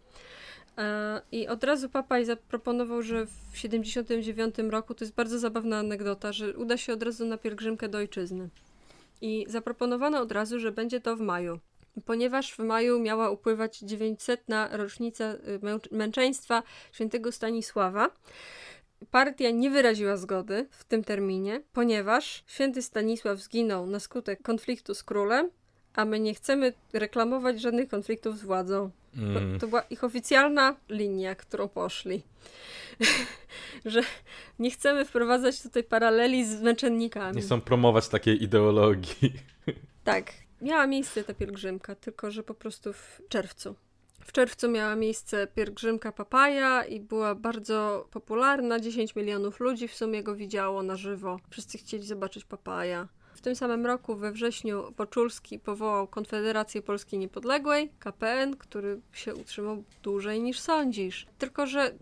E, I od razu papaj zaproponował, że w 79 roku, to jest bardzo zabawna anegdota, że uda się od razu na pielgrzymkę do ojczyzny. I zaproponowano od razu, że będzie to w maju ponieważ w maju miała upływać 900. rocznica y, męczeństwa świętego Stanisława. Partia nie wyraziła zgody w tym terminie, ponieważ święty Stanisław zginął na skutek konfliktu z królem, a my nie chcemy reklamować żadnych konfliktów z władzą. Mm. To, to była ich oficjalna linia, którą poszli. <laughs> że nie chcemy wprowadzać tutaj paraleli z męczennikami. Nie chcą promować takiej ideologii. <laughs> Tak, miała miejsce ta pielgrzymka, tylko że po prostu w czerwcu. W czerwcu miała miejsce pielgrzymka Papaja i była bardzo popularna. 10 milionów ludzi w sumie go widziało na żywo. Wszyscy chcieli zobaczyć Papaja. W tym samym roku we wrześniu Poczulski powołał Konfederację Polski Niepodległej, KPN, który się utrzymał dłużej niż sądzisz. Tylko, że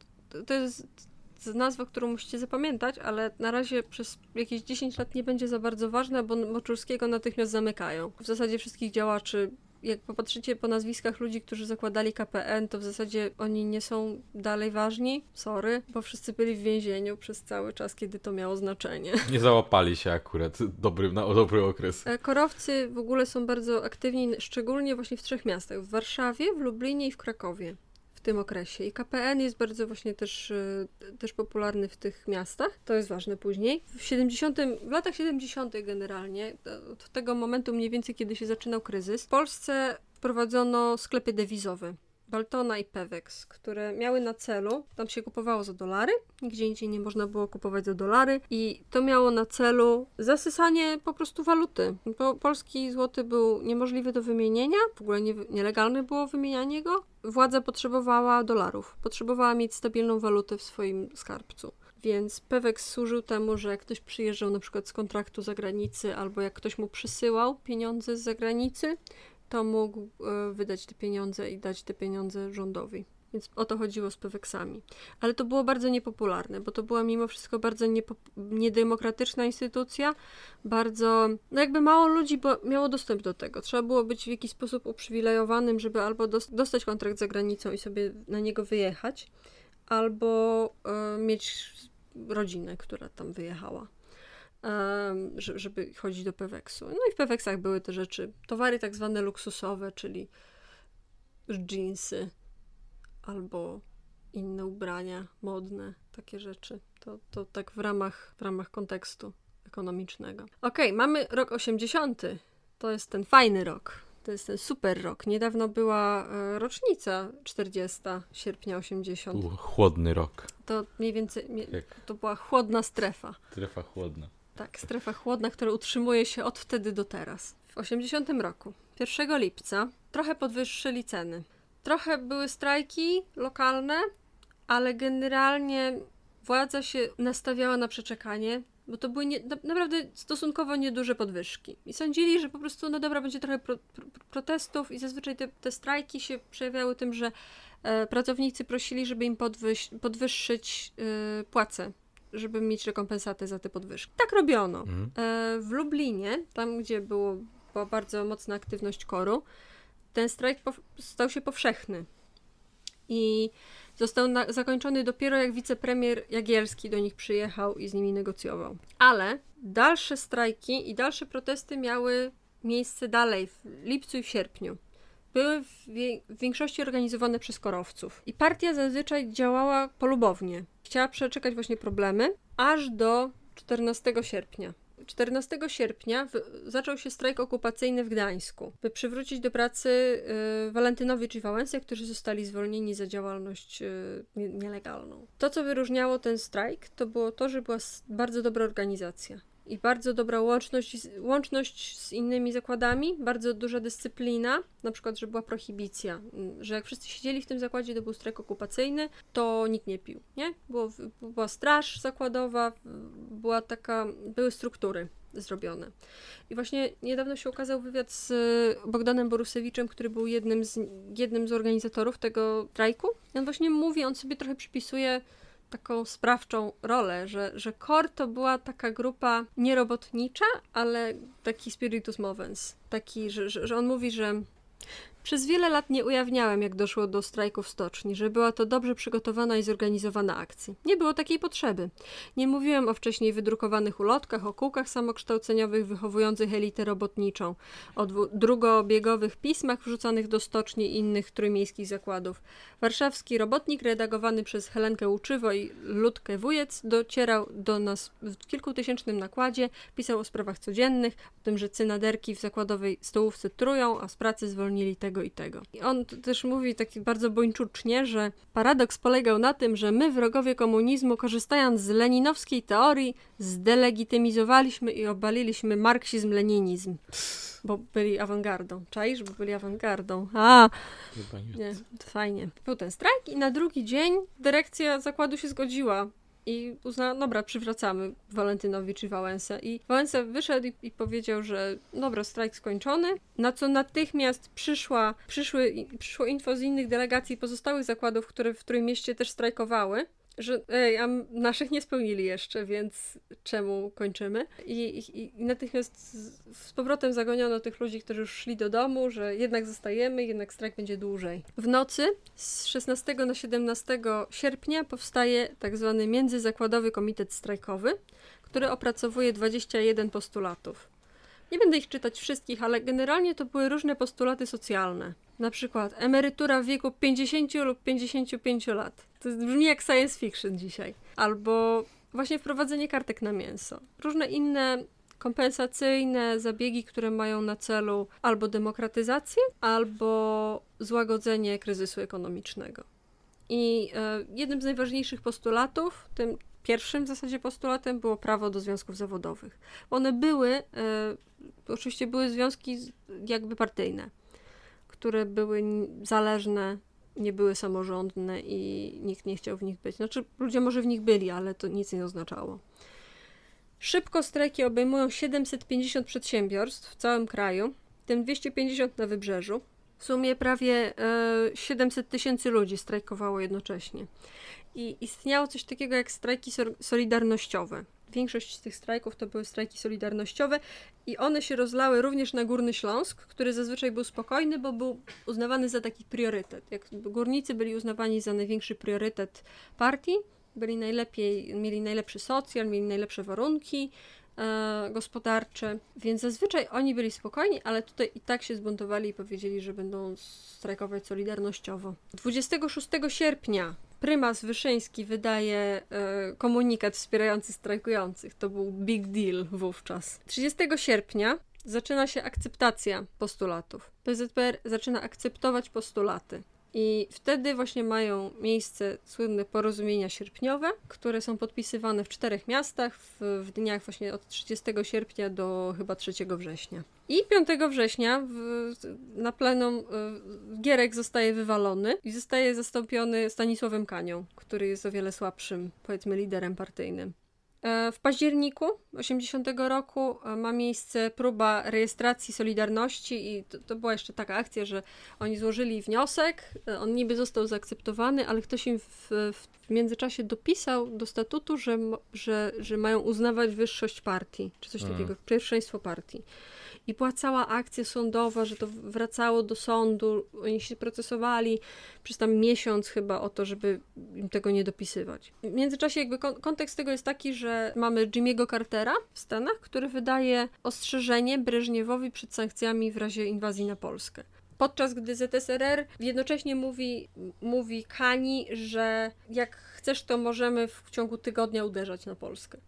to jest nazwa, którą musicie zapamiętać, ale na razie przez jakieś 10 lat nie będzie za bardzo ważna, bo Moczulskiego natychmiast zamykają. W zasadzie wszystkich działaczy jak popatrzycie po nazwiskach ludzi, którzy zakładali KPN, to w zasadzie oni nie są dalej ważni. Sorry, bo wszyscy byli w więzieniu przez cały czas, kiedy to miało znaczenie. <laughs> Nie załapali się akurat dobry, na dobry okres. E, korowcy w ogóle są bardzo aktywni, szczególnie właśnie w trzech miastach: w Warszawie, w Lublinie i w Krakowie w tym okresie. I KPN jest bardzo właśnie też, e, też popularny w tych miastach. To jest ważne później. W 70, w latach 70. generalnie, od tego momentu mniej więcej, kiedy się zaczynał kryzys, w Polsce wprowadzono sklepy dewizowe. Baltona i Pewex, które miały na celu, tam się kupowało za dolary, nigdzie indziej nie można było kupować za dolary i to miało na celu zasysanie po prostu waluty. Bo polski złoty był niemożliwy do wymienienia, w ogóle nie, nielegalne było wymienianie go. Władza potrzebowała dolarów, potrzebowała mieć stabilną walutę w swoim skarbcu. Więc Pewex służył temu, że jak ktoś przyjeżdżał na przykład z kontraktu zagranicy, albo jak ktoś mu przysyłał pieniądze z zagranicy, to mógł e, wydać te pieniądze i dać te pieniądze rządowi. Więc o to chodziło z Peweksami. Ale to było bardzo niepopularne, bo to była mimo wszystko bardzo niedemokratyczna instytucja, bardzo, no jakby mało ludzi miało dostęp do tego. Trzeba było być w jakiś sposób uprzywilejowanym, żeby albo dostać kontrakt za granicą i sobie na niego wyjechać, albo y, mieć rodzinę, która tam wyjechała żeby chodzić do Peweksu. No i w Peweksach były te rzeczy, towary tak zwane luksusowe, czyli dżinsy albo inne ubrania modne, takie rzeczy. To, to tak w ramach, w ramach kontekstu ekonomicznego. Okej, okay, mamy rok 80. To jest ten fajny rok. To jest ten super rok. Niedawno była e, rocznica 40 sierpnia 80. Był chłodny rok. To mniej więcej to była chłodna strefa. Strefa chłodna. Tak, strefa chłodna, która utrzymuje się od wtedy do teraz. W 80 roku, 1 lipca, trochę podwyższyli ceny. Trochę były strajki lokalne, ale generalnie władza się nastawiała na przeczekanie, bo to były nie, naprawdę stosunkowo nieduże podwyżki. I sądzili, że po prostu, no dobra, będzie trochę pro, pro, protestów i zazwyczaj te, te strajki się przejawiały tym, że e, pracownicy prosili, żeby im podwyż, podwyższyć e, płace żeby mieć rekompensatę za te podwyżki. Tak robiono. Mhm. E, w Lublinie, tam gdzie było, była bardzo mocna aktywność koru, ten strajk stał się powszechny. I został na, zakończony dopiero jak wicepremier Jagielski do nich przyjechał i z nimi negocjował. Ale dalsze strajki i dalsze protesty miały miejsce dalej, w lipcu i w sierpniu były w, w większości organizowane przez korowców. I partia zazwyczaj działała polubownie. Chciała przeczekać właśnie problemy aż do 14 sierpnia. 14 sierpnia w, zaczął się strajk okupacyjny w Gdańsku, by przywrócić do pracy y, Walentynowicz i Wałęsę, którzy zostali zwolnieni za działalność y, nielegalną. To, co wyróżniało ten strajk, to było to, że była bardzo dobra organizacja i bardzo dobra łączność, łączność z innymi zakładami, bardzo duża dyscyplina, na przykład, że była prohibicja, mm, że jak wszyscy siedzieli w tym zakładzie, to był strajk okupacyjny, to nikt nie pił, nie? Było, była straż zakładowa, była taka, były struktury zrobione. I właśnie niedawno się ukazał wywiad z Bogdanem Borusewiczem, który był jednym z, jednym z organizatorów tego strajku. I on właśnie mówi, on sobie trochę przypisuje taką sprawczą rolę, że, że KOR to była taka grupa nierobotnicza, ale taki spiritus movens. Taki, że, że, że on mówi, że przez wiele lat nie ujawniałem, jak doszło do strajku w stoczni, że była to dobrze przygotowana i zorganizowana akcja. Nie było takiej potrzeby. Nie mówiłem o wcześniej wydrukowanych ulotkach, o kółkach samokształceniowych wychowujących elitę robotniczą, o drugobiegowych pismach wrzucanych do stoczni i innych trójmiejskich zakładów. Warszawski robotnik, redagowany przez Helenkę Łuczywo i Ludkę Wujec, docierał do nas w kilkutysięcznym nakładzie, pisał o sprawach codziennych, o tym, że cynaderki w zakładowej stołówce trują, a z pracy zwolnili tego tego i tego. I on też mówi taki bardzo bończucznie, że paradoks polegał na tym, że my, wrogowie komunizmu, korzystając z leninowskiej teorii, zdelegitymizowaliśmy i obaliliśmy marksizm-leninizm. Bo byli awangardą. Czaisz? Bo byli awangardą. A, nie, fajnie. Był ten strajk i na drugi dzień dyrekcja zakładu się zgodziła i uznała, dobra, przywracamy Walentynowi czy Wałęsę. I Wałęsa wyszedł i, i, powiedział, że dobra, strajk skończony, na co natychmiast przyszła, przyszły, przyszło info z innych delegacji pozostałych zakładów, które w którym mieście też strajkowały że ej, a naszych nie spełnili jeszcze, więc czemu kończymy? I, i, i natychmiast z, z, powrotem zagoniono tych ludzi, którzy już szli do domu, że jednak zostajemy, jednak strajk będzie dłużej. W nocy z 16 na 17 sierpnia powstaje tak zwany Międzyzakładowy Komitet Strajkowy, który opracowuje 21 postulatów. Nie będę ich czytać wszystkich, ale generalnie to były różne postulaty socjalne. Na przykład emerytura w wieku 50 lub 55 lat. To brzmi jak science fiction dzisiaj. Albo właśnie wprowadzenie kartek na mięso. Różne inne kompensacyjne zabiegi, które mają na celu albo demokratyzację, albo złagodzenie kryzysu ekonomicznego. I e, jednym z najważniejszych postulatów, tym pierwszym w zasadzie postulatem było prawo do związków zawodowych. One były, e, oczywiście były związki jakby partyjne, które były zależne, nie były samorządne i nikt nie chciał w nich być. Znaczy, ludzie może w nich byli, ale to nic nie oznaczało. Szybko strajki obejmują 750 przedsiębiorstw w całym kraju, w tym 250 na wybrzeżu. W sumie prawie 700 e, tysięcy ludzi strajkowało jednocześnie. I istniało coś takiego jak strajki solidarnościowe. Większość z tych strajków to były strajki solidarnościowe i one się rozlały również na Górny Śląsk, który zazwyczaj był spokojny, bo był uznawany za taki priorytet. Jak górnicy byli uznawani za największy priorytet partii, byli najlepiej, mieli najlepszy socjal, mieli najlepsze warunki e, gospodarcze, więc zazwyczaj oni byli spokojni, ale tutaj i tak się zbuntowali i powiedzieli, że będą strajkować solidarnościowo. 26 sierpnia prymas Wyszyński wydaje e, komunikat wspierający strajkujących. To był big deal wówczas. 30 sierpnia zaczyna się akceptacja postulatów. PZPR zaczyna akceptować postulaty. I wtedy właśnie mają miejsce słynne porozumienia sierpniowe, które są podpisywane w czterech miastach w, w dniach właśnie od 30 sierpnia do chyba 3 września. I 5 września w, na plenum y, Gierek zostaje wywalony i zostaje zastąpiony Stanisławem Kanią, który jest o wiele słabszym, powiedzmy, liderem partyjnym. E, w październiku 80 roku e, ma miejsce próba rejestracji Solidarności i to, to, była jeszcze taka akcja, że oni złożyli wniosek, e, on niby został zaakceptowany, ale ktoś im w, w międzyczasie dopisał do statutu, że, że, że mają uznawać wyższość partii, czy coś takiego, pierwszeństwo partii. I była cała akcja sądowa, że to wracało do sądu, oni się procesowali przez tam miesiąc chyba o to, żeby im tego nie dopisywać. W międzyczasie jakby kontekst tego jest taki, że mamy Jimmy'ego Cartera w Stanach, który wydaje ostrzeżenie Breżniewowi przed sankcjami w razie inwazji na Polskę. Podczas gdy ZSRR jednocześnie mówi, mówi Kani, że jak chcesz, to możemy w ciągu tygodnia uderzać na Polskę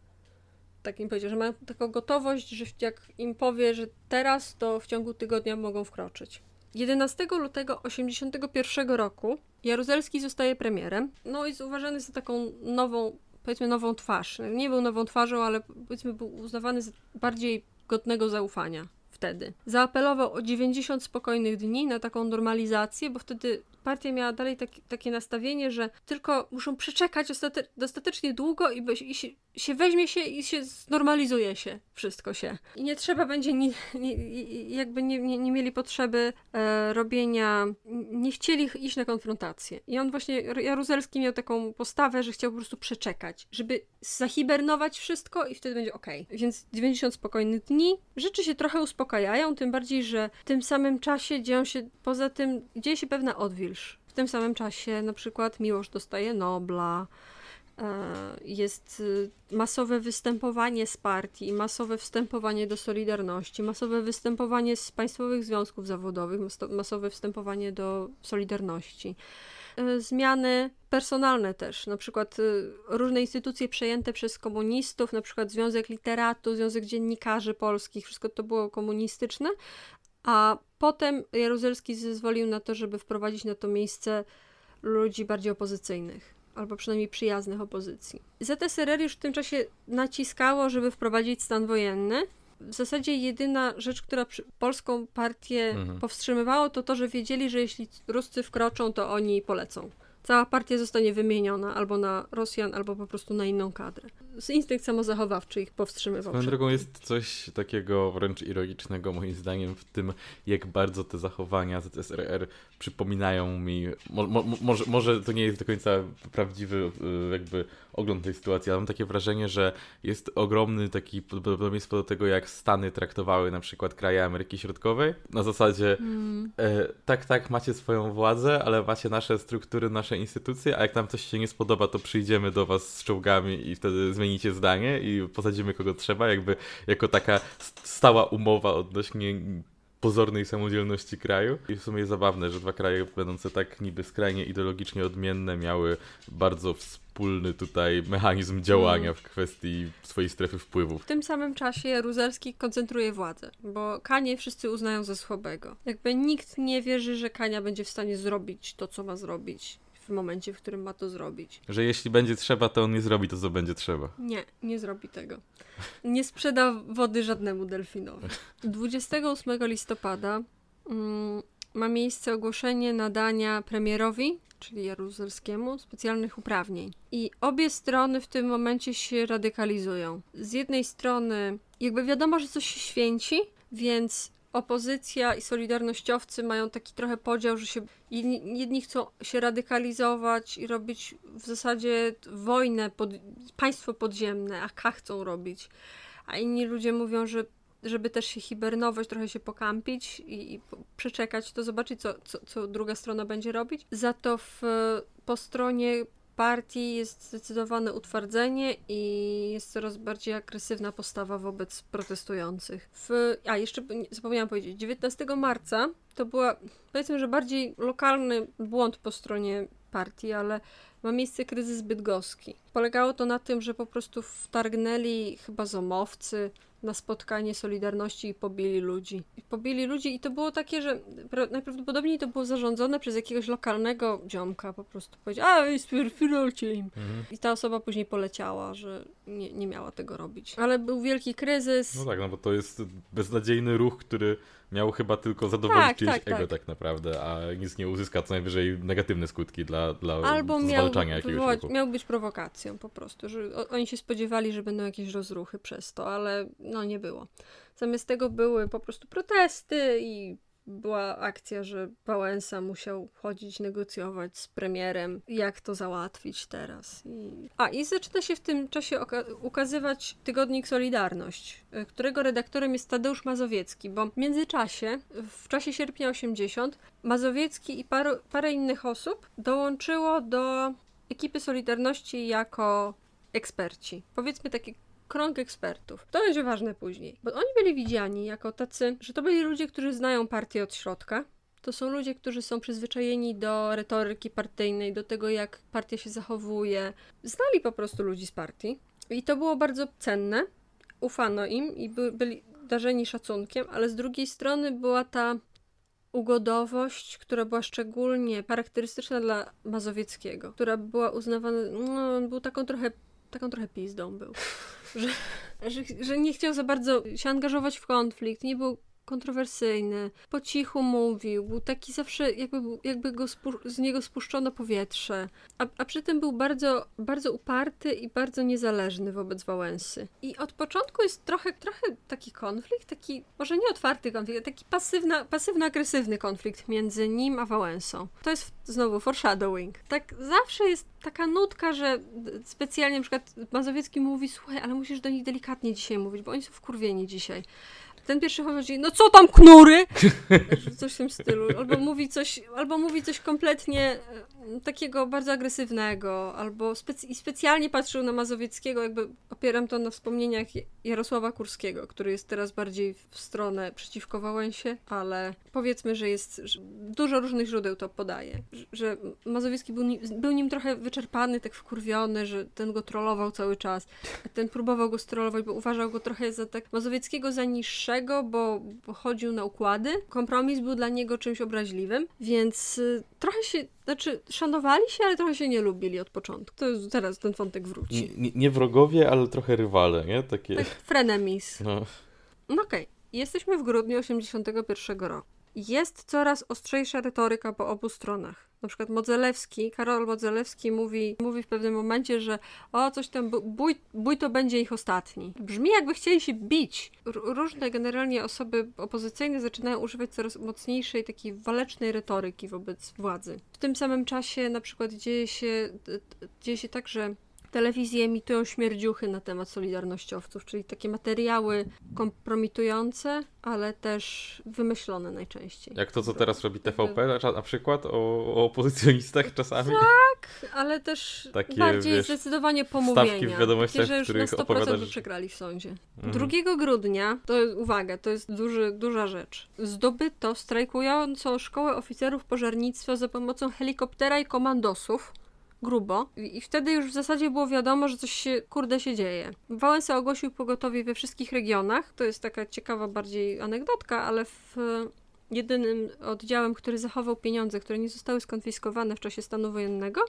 tak im powiedział, że mają taką gotowość, że jak im powie, że teraz, to w ciągu tygodnia mogą wkroczyć. 11 lutego 1981 roku Jaruzelski zostaje premierem, no i jest uważany za taką nową, powiedzmy nową twarz. Nie był nową twarzą, ale powiedzmy był uznawany za bardziej godnego zaufania wtedy. Zaapelował o 90 spokojnych dni na taką normalizację, bo wtedy partia miała dalej taki, takie nastawienie, że tylko muszą przeczekać dostatecznie długo i, i się, weźmie się i się znormalizuje się wszystko się. I nie trzeba będzie, ni, ni, jakby nie, nie, nie, mieli potrzeby e, robienia, nie chcieli iść na konfrontację. I on właśnie, Jaruzelski miał taką postawę, że chciał po prostu przeczekać, żeby zahibernować wszystko i wtedy będzie ok. Więc 90 spokojnych dni. Rzeczy się trochę uspokajają, tym bardziej, że w tym samym czasie dzieją się, poza tym, dzieje się pewna odwilż. W tym samym czasie na przykład Miłosz dostaje Nobla, jest y, masowe występowanie z partii, masowe wstępowanie do Solidarności, masowe występowanie z państwowych związków zawodowych, masowe wstępowanie do Solidarności. E, zmiany personalne też, na przykład różne instytucje przejęte przez komunistów, na przykład Związek Literatu, Związek Dziennikarzy Polskich, wszystko to było komunistyczne, a potem Jaruzelski zezwolił na to, żeby wprowadzić na to miejsce ludzi bardziej opozycyjnych, albo przynajmniej przyjaznych opozycji. ZSRR już w tym czasie naciskało, żeby wprowadzić stan wojenny. W zasadzie jedyna rzecz, która polską partię Mhm. powstrzymywało, to to, że wiedzieli, że jeśli Ruscy wkroczą, to oni polecą. Cała partia zostanie wymieniona albo na Rosjan, albo po prostu na inną kadrę. Z instynkt samozachowawczy ich powstrzymywał. Swoją drogą jest coś takiego wręcz ironicznego moim zdaniem w tym, jak bardzo te zachowania ZSRR przypominają mi, mo, mo, może, może to nie jest do końca prawdziwy y, jakby ogląd tej sytuacji, ale mam takie wrażenie, że jest ogromny taki podobieństwo do tego, jak Stany traktowały na przykład kraje Ameryki Środkowej. Na zasadzie Mm, E, tak, tak, macie swoją władzę, ale macie nasze struktury, nasze instytucje, a jak nam coś się nie spodoba, to przyjdziemy do was z czołgami i wtedy zmienicie zdanie i posadzimy kogo trzeba, jakby jako taka st- stała umowa odnośnie pozornej samodzielności kraju. I w sumie zabawne, że dwa kraje będące tak niby skrajnie ideologicznie odmienne miały bardzo wspólny tutaj mechanizm działania Mm. w kwestii swojej strefy wpływów. W tym samym czasie Jaruzelski koncentruje władzę, bo Kanie wszyscy uznają za słabego. Jakby nikt nie wierzy, że Kania będzie w stanie zrobić to, co ma zrobić w momencie, w którym ma to zrobić. Że jeśli będzie trzeba, to on nie zrobi to, co będzie trzeba. Nie, nie zrobi tego. Nie sprzeda wody żadnemu delfinowi. 28 listopada mm, ma miejsce ogłoszenie nadania premierowi, czyli Jaruzelskiemu, specjalnych uprawnień. I obie strony w tym momencie się radykalizują. Z jednej strony, jakby wiadomo, że coś się święci, więc opozycja i solidarnościowcy mają taki trochę podział, że się jedni, chcą się radykalizować i robić w zasadzie wojnę, pod, państwo podziemne, AK chcą robić, a inni ludzie mówią, że żeby też się hibernować, trochę się pokampić i, i przeczekać to, zobaczyć, co, co, co druga strona będzie robić. Za to w, po stronie partii jest zdecydowane utwardzenie i jest coraz bardziej agresywna postawa wobec protestujących. W, a jeszcze zapomniałam powiedzieć, 19 marca to była powiedzmy, że bardziej lokalny błąd po stronie partii, ale ma miejsce kryzys bydgoski. Polegało to na tym, że po prostu wtargnęli chyba zomowcy na spotkanie Solidarności i pobili ludzi. I pobili ludzi i to było takie, że pra- najprawdopodobniej to było zarządzone przez jakiegoś lokalnego ziomka, po prostu powiedział, a spierfilolcie im. I ta osoba później poleciała, że nie, nie miała tego robić. Ale był wielki kryzys. No tak, no bo to jest beznadziejny ruch, który miał chyba tylko zadowolić Tak, czyjeś tak, ego tak. tak naprawdę, a nic nie uzyska, co najwyżej negatywne skutki dla, dla Albo miał, zwalczania jakiegoś wywołać, ruchu. miał być prowokacją po prostu, że o, oni się spodziewali, że będą jakieś rozruchy przez to, ale no nie było. Zamiast tego były po prostu protesty i była akcja, że Wałęsa musiał chodzić, negocjować z premierem, jak to załatwić teraz. I... A, i zaczyna się w tym czasie ukazywać tygodnik Solidarność, y, którego redaktorem jest Tadeusz Mazowiecki, bo w międzyczasie, w czasie sierpnia 80, Mazowiecki i paru, parę innych osób dołączyło do ekipy Solidarności jako eksperci. Powiedzmy taki krąg ekspertów. To będzie ważne później, bo oni byli widziani jako tacy, że to byli ludzie, którzy znają partię od środka. To są ludzie, którzy są przyzwyczajeni do retoryki partyjnej, do tego, jak partia się zachowuje. Znali po prostu ludzi z partii. I to było bardzo cenne. Ufano im i by, byli darzeni szacunkiem, ale z drugiej strony była ta ugodowość, która była szczególnie charakterystyczna dla Mazowieckiego, która była uznawana, no, był taką trochę, taką trochę pizdą był, że, że, że nie chciał za bardzo się angażować w konflikt, nie był kontrowersyjny, po cichu mówił, był taki zawsze, jakby, jakby go z niego spuszczono powietrze, a, a przy tym był bardzo, bardzo uparty i bardzo niezależny wobec Wałęsy. I od początku jest trochę, trochę taki konflikt, taki, może nie otwarty konflikt, taki pasywna, pasywno-agresywny konflikt między nim a Wałęsą. To jest znowu foreshadowing. Tak zawsze jest taka nutka, że specjalnie na przykład Mazowiecki mówi, słuchaj, ale musisz do nich delikatnie dzisiaj mówić, bo oni są wkurwieni dzisiaj. Ten pierwszy chodzi, no co tam knury? <laughs> Coś w tym stylu. Albo mówi coś, albo mówi coś kompletnie, takiego bardzo agresywnego, albo specy specjalnie patrzył na Mazowieckiego, jakby opieram to na wspomnieniach Jarosława Kurskiego, który jest teraz bardziej w stronę przeciwko Wałęsie, ale powiedzmy, że jest że dużo różnych źródeł to podaje, że Mazowiecki był, był nim trochę wyczerpany, tak wkurwiony, że ten go trollował cały czas, ten próbował go strollować, bo uważał go trochę za tak Mazowieckiego za niższego, bo, bo chodził na układy. Kompromis był dla niego czymś obraźliwym, więc y, trochę się znaczy, szanowali się, ale trochę się nie lubili od początku. To teraz ten wątek wróci. Nie, nie wrogowie, ale trochę rywale, nie? Takie... Tak, frenemies. No, no okej. Okay. Jesteśmy w grudniu 81 roku. Jest coraz ostrzejsza retoryka po obu stronach. Na przykład Modzelewski, Karol Modzelewski mówi, mówi w pewnym momencie, że o, coś tam, bój, bój to będzie ich ostatni. Brzmi jakby chcieli się bić. Różne generalnie osoby opozycyjne zaczynają używać coraz mocniejszej takiej walecznej retoryki wobec władzy. W tym samym czasie na przykład dzieje się, dzieje się tak, że telewizje emitują śmierdziuchy na temat solidarnościowców, czyli takie materiały kompromitujące, ale też wymyślone najczęściej. Jak to, co teraz robi TVP na przykład o, o opozycjonistach czasami? Tak, ale też takie, bardziej wiesz, zdecydowanie pomówienia. w wiadomościach, takie, że już na 100% opowiadasz... przegrali w sądzie. Mhm. 2 grudnia, to uwaga, to jest duży, duża rzecz, zdobyto strajkującą szkołę oficerów pożarnictwa za pomocą helikoptera i komandosów grubo i wtedy już w zasadzie było wiadomo, że coś się, kurde, się dzieje. Wałęsa ogłosił pogotowie we wszystkich regionach, to jest taka ciekawa bardziej anegdotka, ale w jedynym oddziałem, który zachował pieniądze, które nie zostały skonfiskowane w czasie stanu wojennego, e,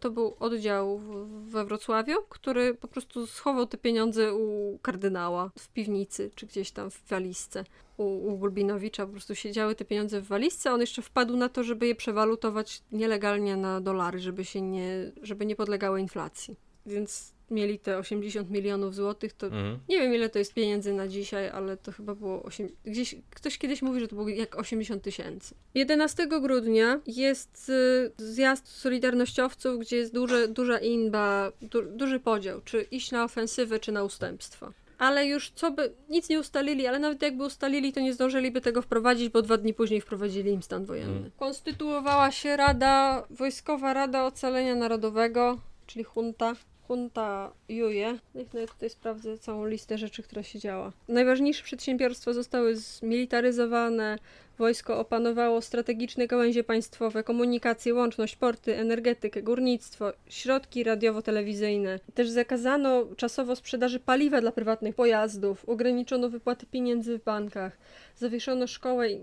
to był oddział we Wrocławiu, który po prostu schował te pieniądze u kardynała w piwnicy, czy gdzieś tam w walizce u, u Gulbinowicza po prostu siedziały te pieniądze w walizce, on jeszcze wpadł na to, żeby je przewalutować nielegalnie na dolary, żeby się nie, żeby nie podlegały inflacji. Więc mieli te 80 milionów złotych, to mhm. nie wiem ile to jest pieniędzy na dzisiaj, ale to chyba było 8, gdzieś, ktoś kiedyś mówi, że to było jak 80 tysięcy. 11 grudnia jest y, zjazd Solidarnościowców, gdzie jest duże, duża inba, du, duży podział, czy iść na ofensywę, czy na ustępstwo ale już co by, nic nie ustalili, ale nawet jakby ustalili, to nie zdążyliby tego wprowadzić, bo dwa dni później wprowadzili im stan wojenny. Hmm. Konstytuowała się Rada, Wojskowa Rada Ocalenia Narodowego, czyli junta. Junta Juje. Niech nawet tutaj sprawdzę całą listę rzeczy, która się działa. Najważniejsze przedsiębiorstwa zostały zmilitaryzowane, Wojsko opanowało strategiczne gałęzie państwowe, komunikację, łączność, porty, energetykę, górnictwo, środki radiowo-telewizyjne. Też zakazano czasowo sprzedaży paliwa dla prywatnych pojazdów, ograniczono wypłaty pieniędzy w bankach, zawieszono szkołę, y,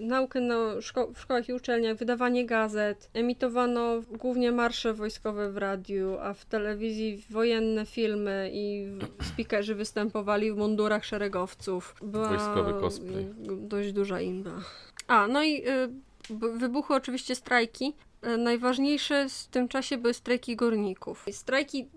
naukę na szko w szkołach i uczelniach, wydawanie gazet, emitowano głównie marsze wojskowe w radiu, a w telewizji wojenne filmy i speakerzy występowali w mundurach szeregowców. Była Wojskowy cosplay. dość duża A, no i y, wybuchły oczywiście strajki. Y, najważniejsze w tym czasie były strajki górników. Strajki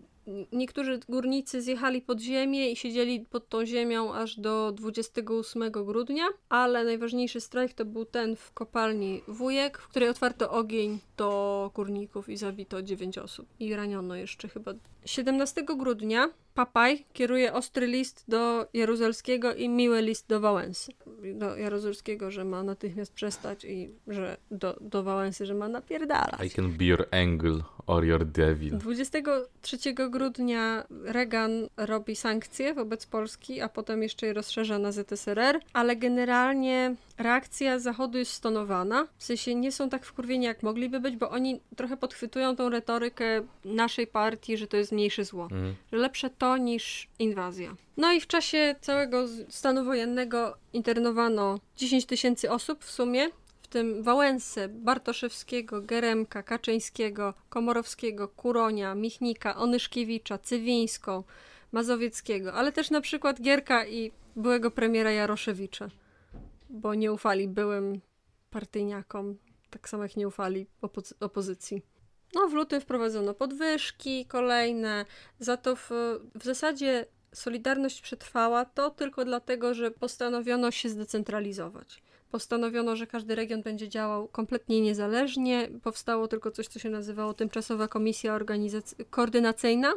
niektórzy górnicy zjechali pod ziemię i siedzieli pod tą ziemią aż do 28 grudnia, ale najważniejszy strajk to był ten w kopalni Wujek, w której otwarto ogień do górników i zabito 9 osób. I raniono jeszcze chyba. 17 grudnia Papaj kieruje ostry list do Jaruzelskiego i miły list do Wałęsy. Do Jaruzelskiego, że ma natychmiast przestać i że do, do Wałęsy, że ma napierdalać. I can be your angel or your devil. 23 grudnia Reagan robi sankcje wobec Polski, a potem jeszcze je rozszerza na ZSRR, ale generalnie reakcja Zachodu jest stonowana. W sensie nie są tak wkurwieni, jak mogliby być, bo oni trochę podchwytują tą retorykę naszej partii, że to jest mniejsze zło. Mhm. Że lepsze to niż inwazja. No i w czasie całego stanu wojennego internowano 10 tysięcy osób w sumie, w tym Wałęsę, Bartoszewskiego, Geremka, Kaczyńskiego, Komorowskiego, Kuronia, Michnika, Onyszkiewicza, Cywińską, Mazowieckiego, ale też na przykład Gierka i byłego premiera Jaroszewicza bo nie ufali byłym partyjniakom, tak samo jak nie ufali opozy opozycji. No, w lutym wprowadzono podwyżki kolejne, za to w, w zasadzie Solidarność przetrwała to tylko dlatego, że postanowiono się zdecentralizować. Postanowiono, że każdy region będzie działał kompletnie niezależnie. Powstało tylko coś, co się nazywało Tymczasowa Komisja Koordynacyjna,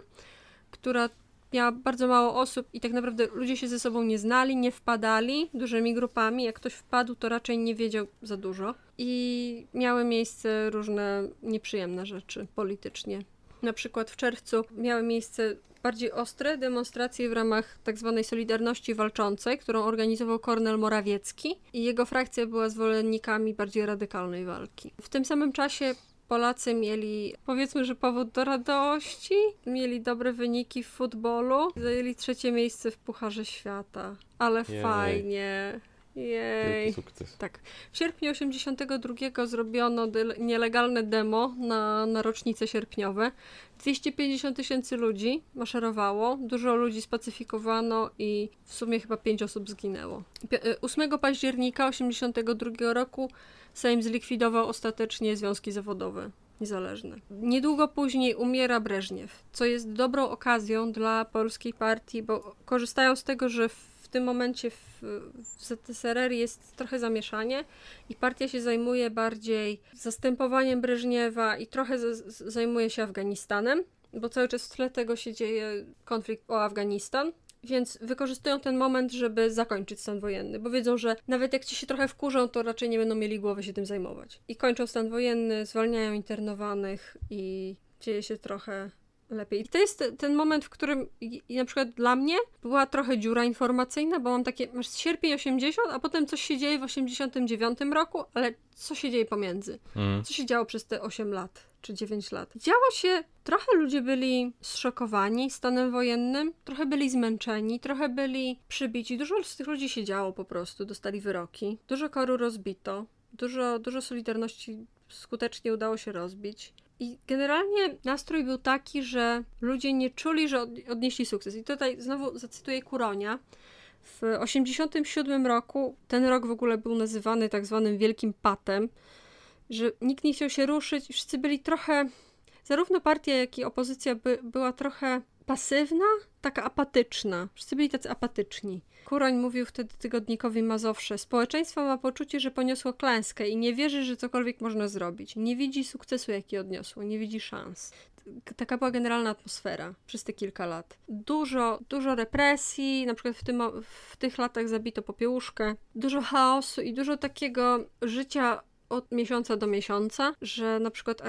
która miała bardzo mało osób i tak naprawdę ludzie się ze sobą nie znali, nie wpadali dużymi grupami. Jak ktoś wpadł, to raczej nie wiedział za dużo. I miały miejsce różne nieprzyjemne rzeczy politycznie. Na przykład w czerwcu miały miejsce bardziej ostre demonstracje w ramach tzw. Tak Solidarności Walczącej, którą organizował Kornel Morawiecki i jego frakcja była zwolennikami bardziej radykalnej walki. W tym samym czasie Polacy mieli, powiedzmy, że powód do radości, mieli dobre wyniki w futbolu, zajęli trzecie miejsce w Pucharze Świata. Ale Jej. fajnie. Jej. Sukces. Tak. W sierpniu 82 zrobiono nielegalne demo na, na rocznice sierpniowe. 250 tysięcy ludzi maszerowało, dużo ludzi spacyfikowano i w sumie chyba 5 osób zginęło. 8 y, października 82 roku Sejm zlikwidował ostatecznie związki zawodowe niezależne. Niedługo później umiera Breżniew, co jest dobrą okazją dla polskiej partii, bo korzystają z tego, że w tym momencie w, w ZSRR jest trochę zamieszanie i partia się zajmuje bardziej zastępowaniem Breżniewa i trochę z, zajmuje się Afganistanem, bo cały czas w tle tego się dzieje konflikt o Afganistan. Więc wykorzystują ten moment, żeby zakończyć stan wojenny, bo wiedzą, że nawet jak ci się trochę wkurzą, to raczej nie będą mieli głowy się tym zajmować. I kończą stan wojenny, zwalniają internowanych i dzieje się trochę lepiej. I to jest ten moment, w którym na przykład dla mnie była trochę dziura informacyjna, bo mam takie, masz sierpień 80, a potem coś się dzieje w 89 roku, ale co się dzieje pomiędzy? Mm. Co się działo przez te 8 lat? Czy 9 lat. Działo się, trochę ludzie byli zszokowani stanem wojennym, trochę byli zmęczeni, trochę byli przybici. Dużo z tych ludzi się działo po prostu, dostali wyroki. Dużo koru rozbito, dużo, dużo Solidarności skutecznie udało się rozbić. I generalnie nastrój był taki, że ludzie nie czuli, że odnieśli sukces. I tutaj znowu zacytuję Kuronia. W 1987 roku, ten rok w ogóle był nazywany tak zwanym Wielkim Patem, że nikt nie chciał się ruszyć wszyscy byli trochę, zarówno partia, jak i opozycja by, była trochę pasywna, taka apatyczna. Wszyscy byli tacy apatyczni. Kuroń mówił wtedy tygodnikowi Mazowsze: Społeczeństwo ma poczucie, że poniosło klęskę i nie wierzy, że cokolwiek można zrobić. Nie widzi sukcesu, jaki odniosło, nie widzi szans. Taka była generalna atmosfera przez te kilka lat. Dużo, dużo represji, na przykład w, tym, w tych latach zabito popiełuszkę, dużo chaosu i dużo takiego życia od miesiąca do miesiąca, że na przykład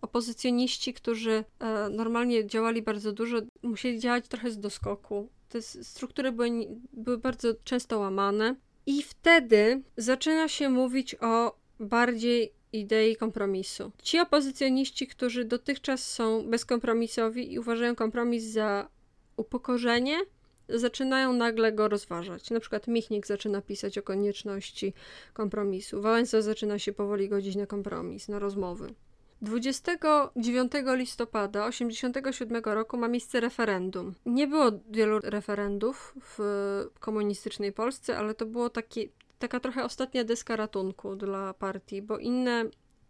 opozycjoniści, którzy e, normalnie działali bardzo dużo, musieli działać trochę z doskoku. Te struktury były, były bardzo często łamane. I wtedy zaczyna się mówić o bardziej idei kompromisu. Ci opozycjoniści, którzy dotychczas są bezkompromisowi i uważają kompromis za upokorzenie, zaczynają nagle go rozważać. Na przykład Michnik zaczyna pisać o konieczności kompromisu. Wałęsa zaczyna się powoli godzić na kompromis, na rozmowy. 29 listopada 1987 roku ma miejsce referendum. Nie było wielu referendów w komunistycznej Polsce, ale to było taki, taka trochę ostatnia deska ratunku dla partii, bo inne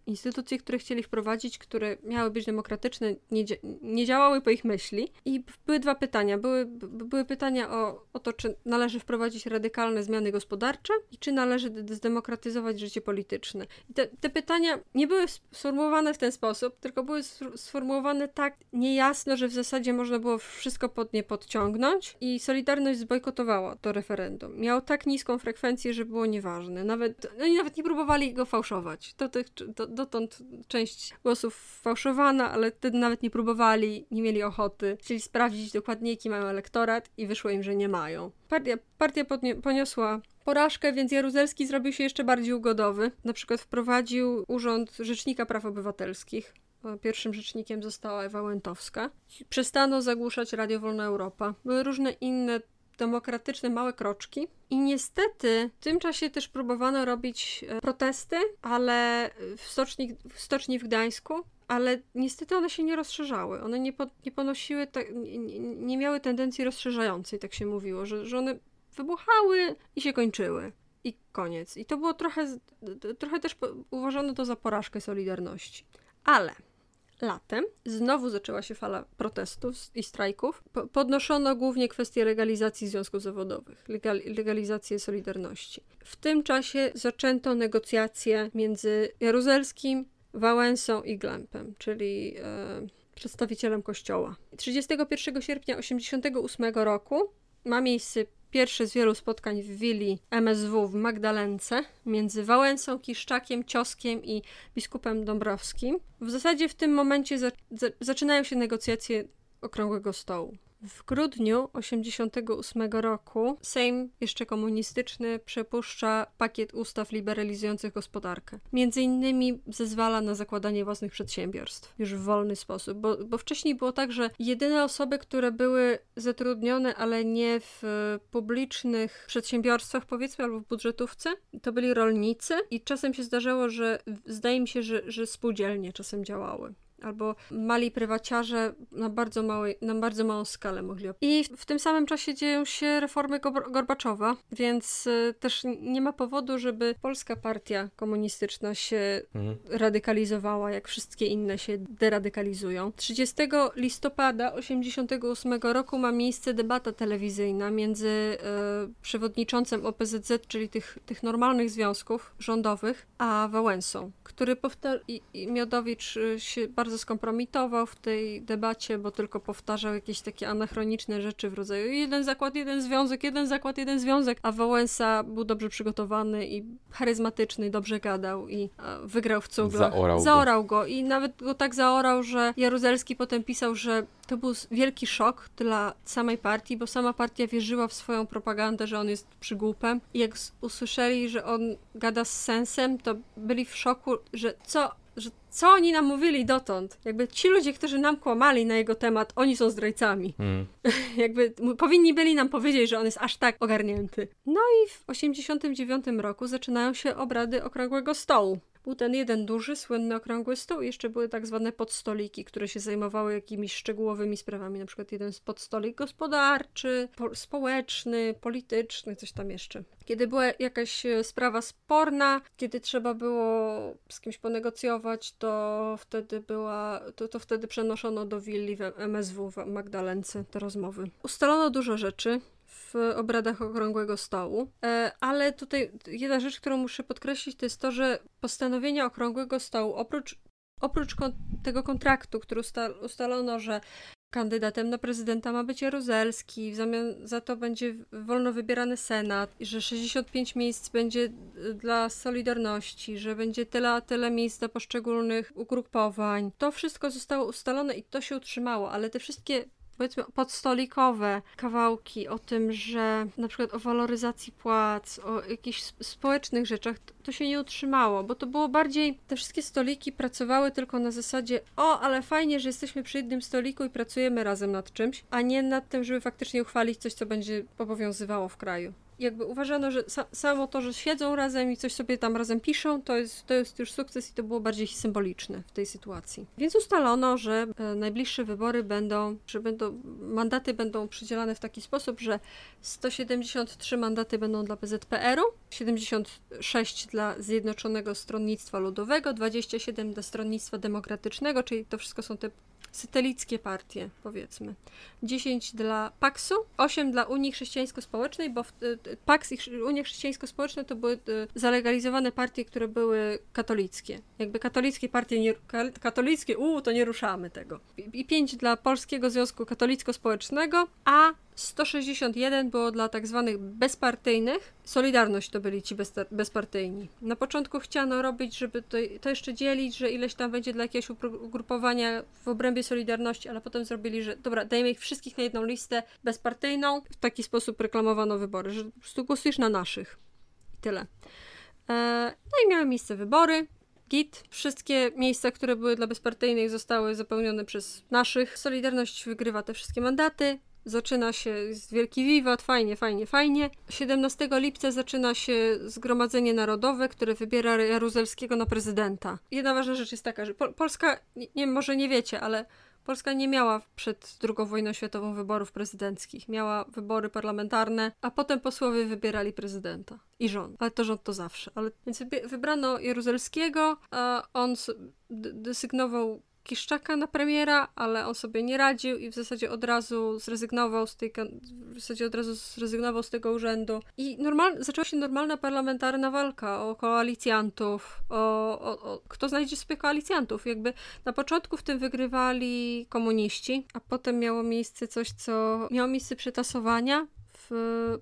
instytucje, które chcieli wprowadzić, które miały być demokratyczne, nie, nie działały po ich myśli. I były dwa pytania. Były, były pytania o, o to, czy należy wprowadzić radykalne zmiany gospodarcze i czy należy zdemokratyzować życie polityczne. I te, te pytania nie były sformułowane w ten sposób, tylko były sformułowane tak niejasno, że w zasadzie można było wszystko pod nie podciągnąć i Solidarność zbojkotowała to referendum. Miało tak niską frekwencję, że było nieważne. Nawet, oni nawet nie próbowali go fałszować. To, to, dotąd część głosów fałszowana, ale wtedy nawet nie próbowali, nie mieli ochoty. Chcieli sprawdzić dokładnie, jaki mają elektorat i wyszło im, że nie mają. Partia, partia poniosła porażkę, więc Jaruzelski zrobił się jeszcze bardziej ugodowy. Na przykład wprowadził urząd Rzecznika Praw Obywatelskich. Pierwszym rzecznikiem została Ewa Łętowska. Przestano zagłuszać Radio Wolna Europa. Były różne inne demokratyczne małe kroczki. I niestety w tym czasie też próbowano robić e, protesty, ale w stoczni, w, stoczni w Gdańsku, ale niestety one się nie rozszerzały. One nie, po, nie ponosiły, nie, nie, miały tendencji rozszerzającej, tak się mówiło, że, że one wybuchały i się kończyły. I koniec. I to było trochę, trochę też uważano to za porażkę Solidarności. Ale latem znowu zaczęła się fala protestów i strajków. Po podnoszono głównie kwestię legalizacji związków zawodowych, legal legalizację Solidarności. W tym czasie zaczęto negocjacje między Jaruzelskim, Wałęsą i Glempem, czyli e, przedstawicielem kościoła. 31 sierpnia 1988 roku ma miejsce pierwsze z wielu spotkań w willi MSW w Magdalence między Wałęsą, Kiszczakiem, Cioskiem i biskupem Dąbrowskim. W zasadzie w tym momencie za, za, zaczynają się negocjacje Okrągłego Stołu. W grudniu 1988 roku Sejm, jeszcze komunistyczny, przepuszcza pakiet ustaw liberalizujących gospodarkę. Między innymi zezwala na zakładanie własnych przedsiębiorstw już w wolny sposób, bo, bo wcześniej było tak, że jedyne osoby, które były zatrudnione, ale nie w publicznych przedsiębiorstwach, powiedzmy, albo w budżetówce, to byli rolnicy i czasem się zdarzało, że zdaje mi się, że, że spółdzielnie czasem działały albo mali prywaciarze na bardzo, małej, na bardzo małą skalę mogli. I w tym samym czasie dzieją się reformy Gorbaczowa, więc y, też nie ma powodu, żeby polska partia komunistyczna się mhm. radykalizowała, jak wszystkie inne się deradykalizują. 30 listopada 1988 roku ma miejsce debata telewizyjna między y, przewodniczącym OPZZ, czyli tych, tych normalnych związków rządowych, a Wałęsą, który powtarza... I, i Miodowicz y, się bardzo bardzo skompromitował w tej debacie, bo tylko powtarzał jakieś takie anachroniczne rzeczy w rodzaju jeden zakład, jeden związek, jeden zakład, jeden związek, a Wałęsa był dobrze przygotowany i charyzmatyczny, dobrze gadał i wygrał w cuglach. Zaorał, zaorał go. go. I nawet go tak zaorał, że Jaruzelski potem pisał, że to był wielki szok dla samej partii, bo sama partia wierzyła w swoją propagandę, że on jest przygłupem. I jak usłyszeli, że on gada z sensem, to byli w szoku, że co że co oni nam mówili dotąd? Jakby ci ludzie, którzy nam kłamali na jego temat, oni są zdrajcami. Mm. <laughs> Jakby powinni byli nam powiedzieć, że on jest aż tak ogarnięty. No i w 89 roku zaczynają się obrady Okrągłego Stołu. Był ten jeden duży, słynny okrągły stół i jeszcze były tak zwane podstoliki, które się zajmowały jakimiś szczegółowymi sprawami, na przykład jeden podstolik gospodarczy, po społeczny, polityczny, coś tam jeszcze. Kiedy była jakaś e, sprawa sporna, kiedy trzeba było z kimś ponegocjować, to wtedy była, to, to wtedy przenoszono do willi w MSW w Magdalence te rozmowy. Ustalono dużo rzeczy, obradach Okrągłego Stołu. E, ale tutaj jedna rzecz, którą muszę podkreślić, to jest to, że postanowienia Okrągłego Stołu, oprócz, oprócz kon tego kontraktu, który ustal ustalono, że kandydatem na prezydenta ma być Jaruzelski, w zamian za to będzie wolno wybierany Senat, że 65 miejsc będzie dla Solidarności, że będzie tyle tyle miejsc dla poszczególnych ugrupowań. To wszystko zostało ustalone i to się utrzymało, ale te wszystkie powiedzmy podstolikowe kawałki o tym, że na przykład o waloryzacji płac, o jakichś społecznych rzeczach, to się nie utrzymało, bo to było bardziej, te wszystkie stoliki pracowały tylko na zasadzie, o, ale fajnie, że jesteśmy przy jednym stoliku i pracujemy razem nad czymś, a nie nad tym, żeby faktycznie uchwalić coś, co będzie obowiązywało w kraju jakby uważano, że sa samo to, że siedzą razem i coś sobie tam razem piszą, to jest, to jest już sukces i to było bardziej symboliczne w tej sytuacji. Więc ustalono, że e, najbliższe wybory będą, że będą, mandaty będą przydzielane w taki sposób, że 173 mandaty będą dla PZPR-u, 76 dla Zjednoczonego Stronnictwa Ludowego, 27 dla Stronnictwa Demokratycznego, czyli to wszystko są te satelickie partie, powiedzmy. 10 dla Paksu, 8 dla Unii Chrześcijańsko-Społecznej, bo Paks i Unia Chrześcijańsko-Społeczna to były zalegalizowane partie, które były katolickie. Jakby katolickie partie, nie, katolickie, uuu, to nie ruszamy tego. I 5 dla Polskiego Związku Katolicko-Społecznego, a 161 było dla tak zwanych bezpartyjnych. Solidarność to byli ci bezpartyjni. Na początku chciano robić, żeby to, to, jeszcze dzielić, że ileś tam będzie dla jakiegoś ugrupowania w obrębie Solidarności, ale potem zrobili, że dobra, dajmy ich wszystkich na jedną listę bezpartyjną. W taki sposób reklamowano wybory, że po prostu głosujesz na naszych. I tyle. E, no i miały miejsce wybory. Git. Wszystkie miejsca, które były dla bezpartyjnych, zostały zapełnione przez naszych. Solidarność wygrywa te wszystkie mandaty. Zaczyna się, jest wielki wiwat, fajnie, fajnie, fajnie. 17 lipca zaczyna się Zgromadzenie Narodowe, które wybiera Jaruzelskiego na prezydenta. Jedna ważna rzecz jest taka, że Polska, nie, może nie wiecie, ale Polska nie miała przed II wojną światową wyborów prezydenckich. Miała wybory parlamentarne, a potem posłowie wybierali prezydenta i rząd. Ale to rząd to zawsze. Ale, więc wybrano Jaruzelskiego, a on desygnował Kiszczaka na premiera, ale on sobie nie radził i w zasadzie od razu zrezygnował z tej, w zasadzie od razu zrezygnował z tego urzędu. I normal, zaczęła się normalna parlamentarna walka o koalicjantów, o, o, o kto znajdzie sobie koalicjantów. Jakby na początku w tym wygrywali komuniści, a potem miało miejsce coś, co miało miejsce przetasowania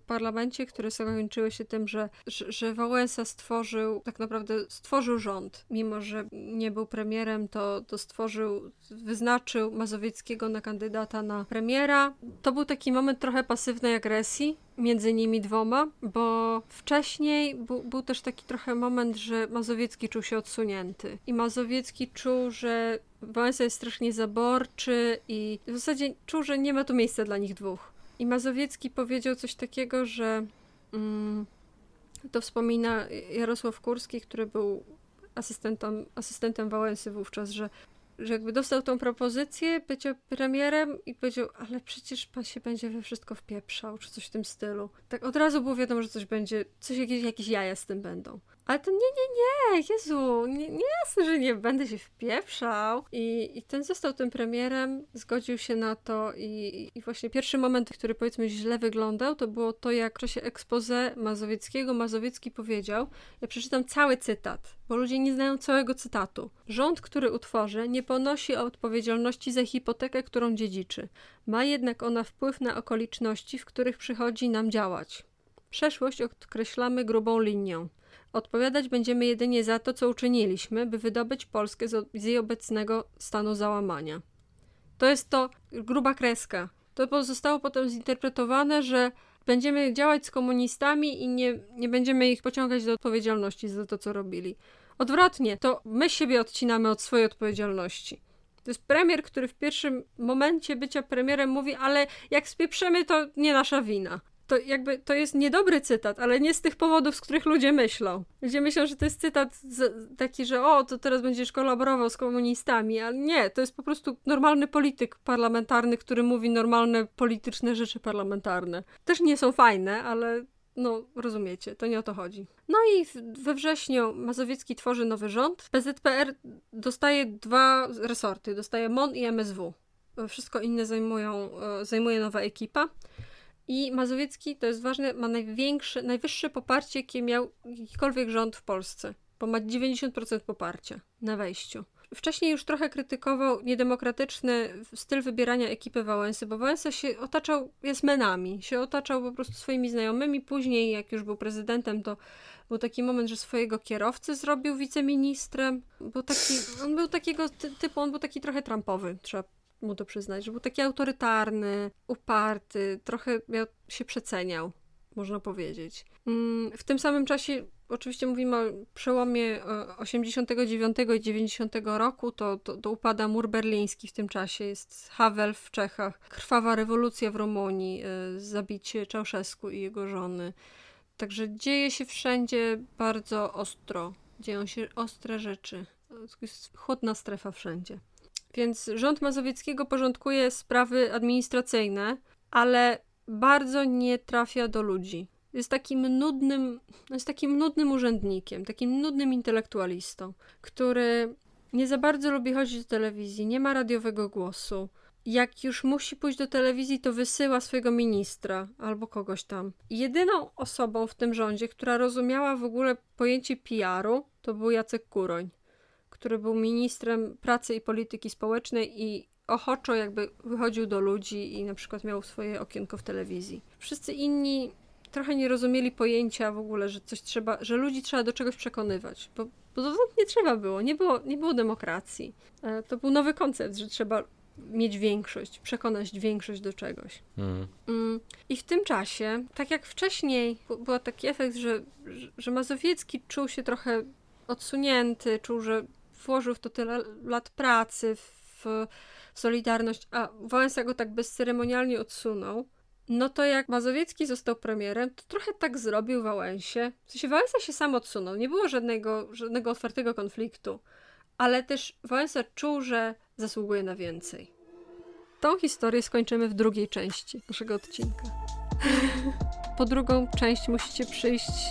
parlamencie, które zakończyły się tym, że, że, Wałęsa stworzył, tak naprawdę stworzył rząd. Mimo, że nie był premierem, to, to stworzył, wyznaczył Mazowieckiego na kandydata na premiera. To był taki moment trochę pasywnej agresji między nimi dwoma, bo wcześniej bu, był też taki trochę moment, że Mazowiecki czuł się odsunięty. I Mazowiecki czuł, że Wałęsa jest strasznie zaborczy i w zasadzie czuł, że nie ma tu miejsca dla nich dwóch. I Mazowiecki powiedział coś takiego, że mm, to wspomina Jarosław Kurski, który był asystentem, asystentem Wałęsy wówczas, że, że jakby dostał tą propozycję bycia premierem i powiedział, ale przecież pan się będzie we wszystko wpieprzał, czy coś w tym stylu. Tak od razu było wiadomo, że coś będzie, coś jakieś, jakieś jaja z tym będą. Ale to nie, nie, nie, Jezu, nie, nie jasne, że nie będę się wpieprzał. I, I ten został tym premierem, zgodził się na to i, i właśnie pierwszy moment, który powiedzmy źle wyglądał, to było to, jak w czasie expose Mazowieckiego Mazowiecki powiedział, ja przeczytam cały cytat, bo ludzie nie znają całego cytatu. Rząd, który utworzy, nie ponosi odpowiedzialności za hipotekę, którą dziedziczy. Ma jednak ona wpływ na okoliczności, w których przychodzi nam działać. Przeszłość odkreślamy grubą linią. Odpowiadać będziemy jedynie za to, co uczyniliśmy, by wydobyć Polskę z jej obecnego stanu załamania. To jest to gruba kreska. To zostało potem zinterpretowane, że będziemy działać z komunistami i nie, nie będziemy ich pociągać do odpowiedzialności za to, co robili. Odwrotnie, to my siebie odcinamy od swojej odpowiedzialności. To jest premier, który w pierwszym momencie bycia premierem mówi, ale jak spieprzemy, to nie nasza wina to jakby to jest niedobry cytat, ale nie z tych powodów, z których ludzie myślą. Ludzie myślą, że to jest cytat z, taki, że o, to teraz będziesz kolaborował z komunistami, ale nie, to jest po prostu normalny polityk parlamentarny, który mówi normalne polityczne rzeczy parlamentarne. Też nie są fajne, ale no, rozumiecie, to nie o to chodzi. No i we wrześniu Mazowiecki tworzy nowy rząd. PZPR dostaje dwa resorty, dostaje MON i MSW. Wszystko inne zajmują, e, zajmuje nowa ekipa. I Mazowiecki, to jest ważne, ma największe, najwyższe poparcie, jakie miał jakikolwiek rząd w Polsce, bo ma 90% poparcia na wejściu. Wcześniej już trochę krytykował niedemokratyczny styl wybierania ekipy Wałęsy, bo Wałęsa się otaczał menami, się otaczał po prostu swoimi znajomymi. Później, jak już był prezydentem, to był taki moment, że swojego kierowcę zrobił wiceministrem. Był taki, on był takiego typu, on był taki trochę Trumpowy, trzeba mu to przyznać, że był taki autorytarny, uparty, trochę miał, się przeceniał, można powiedzieć. Mm, w tym samym czasie, oczywiście mówimy o przełomie 89 i 90 roku, to, to, to upada mur berliński w tym czasie, jest Havel w Czechach, krwawa rewolucja w Rumunii, e, zabicie Czałszewsku i jego żony. Także dzieje się wszędzie bardzo ostro, dzieją się ostre rzeczy. Jest chłodna strefa wszędzie. Więc rząd Mazowieckiego porządkuje sprawy administracyjne, ale bardzo nie trafia do ludzi. Jest takim nudnym, jest takim nudnym urzędnikiem, takim nudnym intelektualistą, który nie za bardzo lubi chodzić do telewizji, nie ma radiowego głosu. Jak już musi pójść do telewizji, to wysyła swojego ministra albo kogoś tam. Jedyną osobą w tym rządzie, która rozumiała w ogóle pojęcie PR-u, to był Jacek Kuroń który był ministrem pracy i polityki społecznej i ochoczo jakby wychodził do ludzi i na przykład miał swoje okienko w telewizji. Wszyscy inni trochę nie rozumieli pojęcia w ogóle, że coś trzeba, że ludzi trzeba do czegoś przekonywać, bo, bo dotąd nie trzeba było, nie było, nie było demokracji. E, to był nowy koncept, że trzeba mieć większość, przekonać większość do czegoś. Mm. Mm. I w tym czasie, tak jak wcześniej, był taki efekt, że, że Mazowiecki czuł się trochę odsunięty, czuł, że włożył w to tyle lat pracy, w Solidarność, a Wałęsa go tak bezceremonialnie odsunął, no to jak Mazowiecki został premierem, to trochę tak zrobił Wałęsie. W sensie Wałęsa się sam odsunął, nie było żadnego, żadnego otwartego konfliktu, ale też Wałęsa czuł, że zasługuje na więcej. Tą historię skończymy w drugiej części naszego odcinka. po drugą część musicie przyjść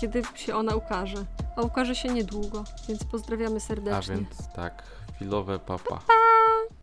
kiedy się ona ukaże. A ukaże się niedługo, więc pozdrawiamy serdecznie. A więc tak, chwilowe papa. Pa!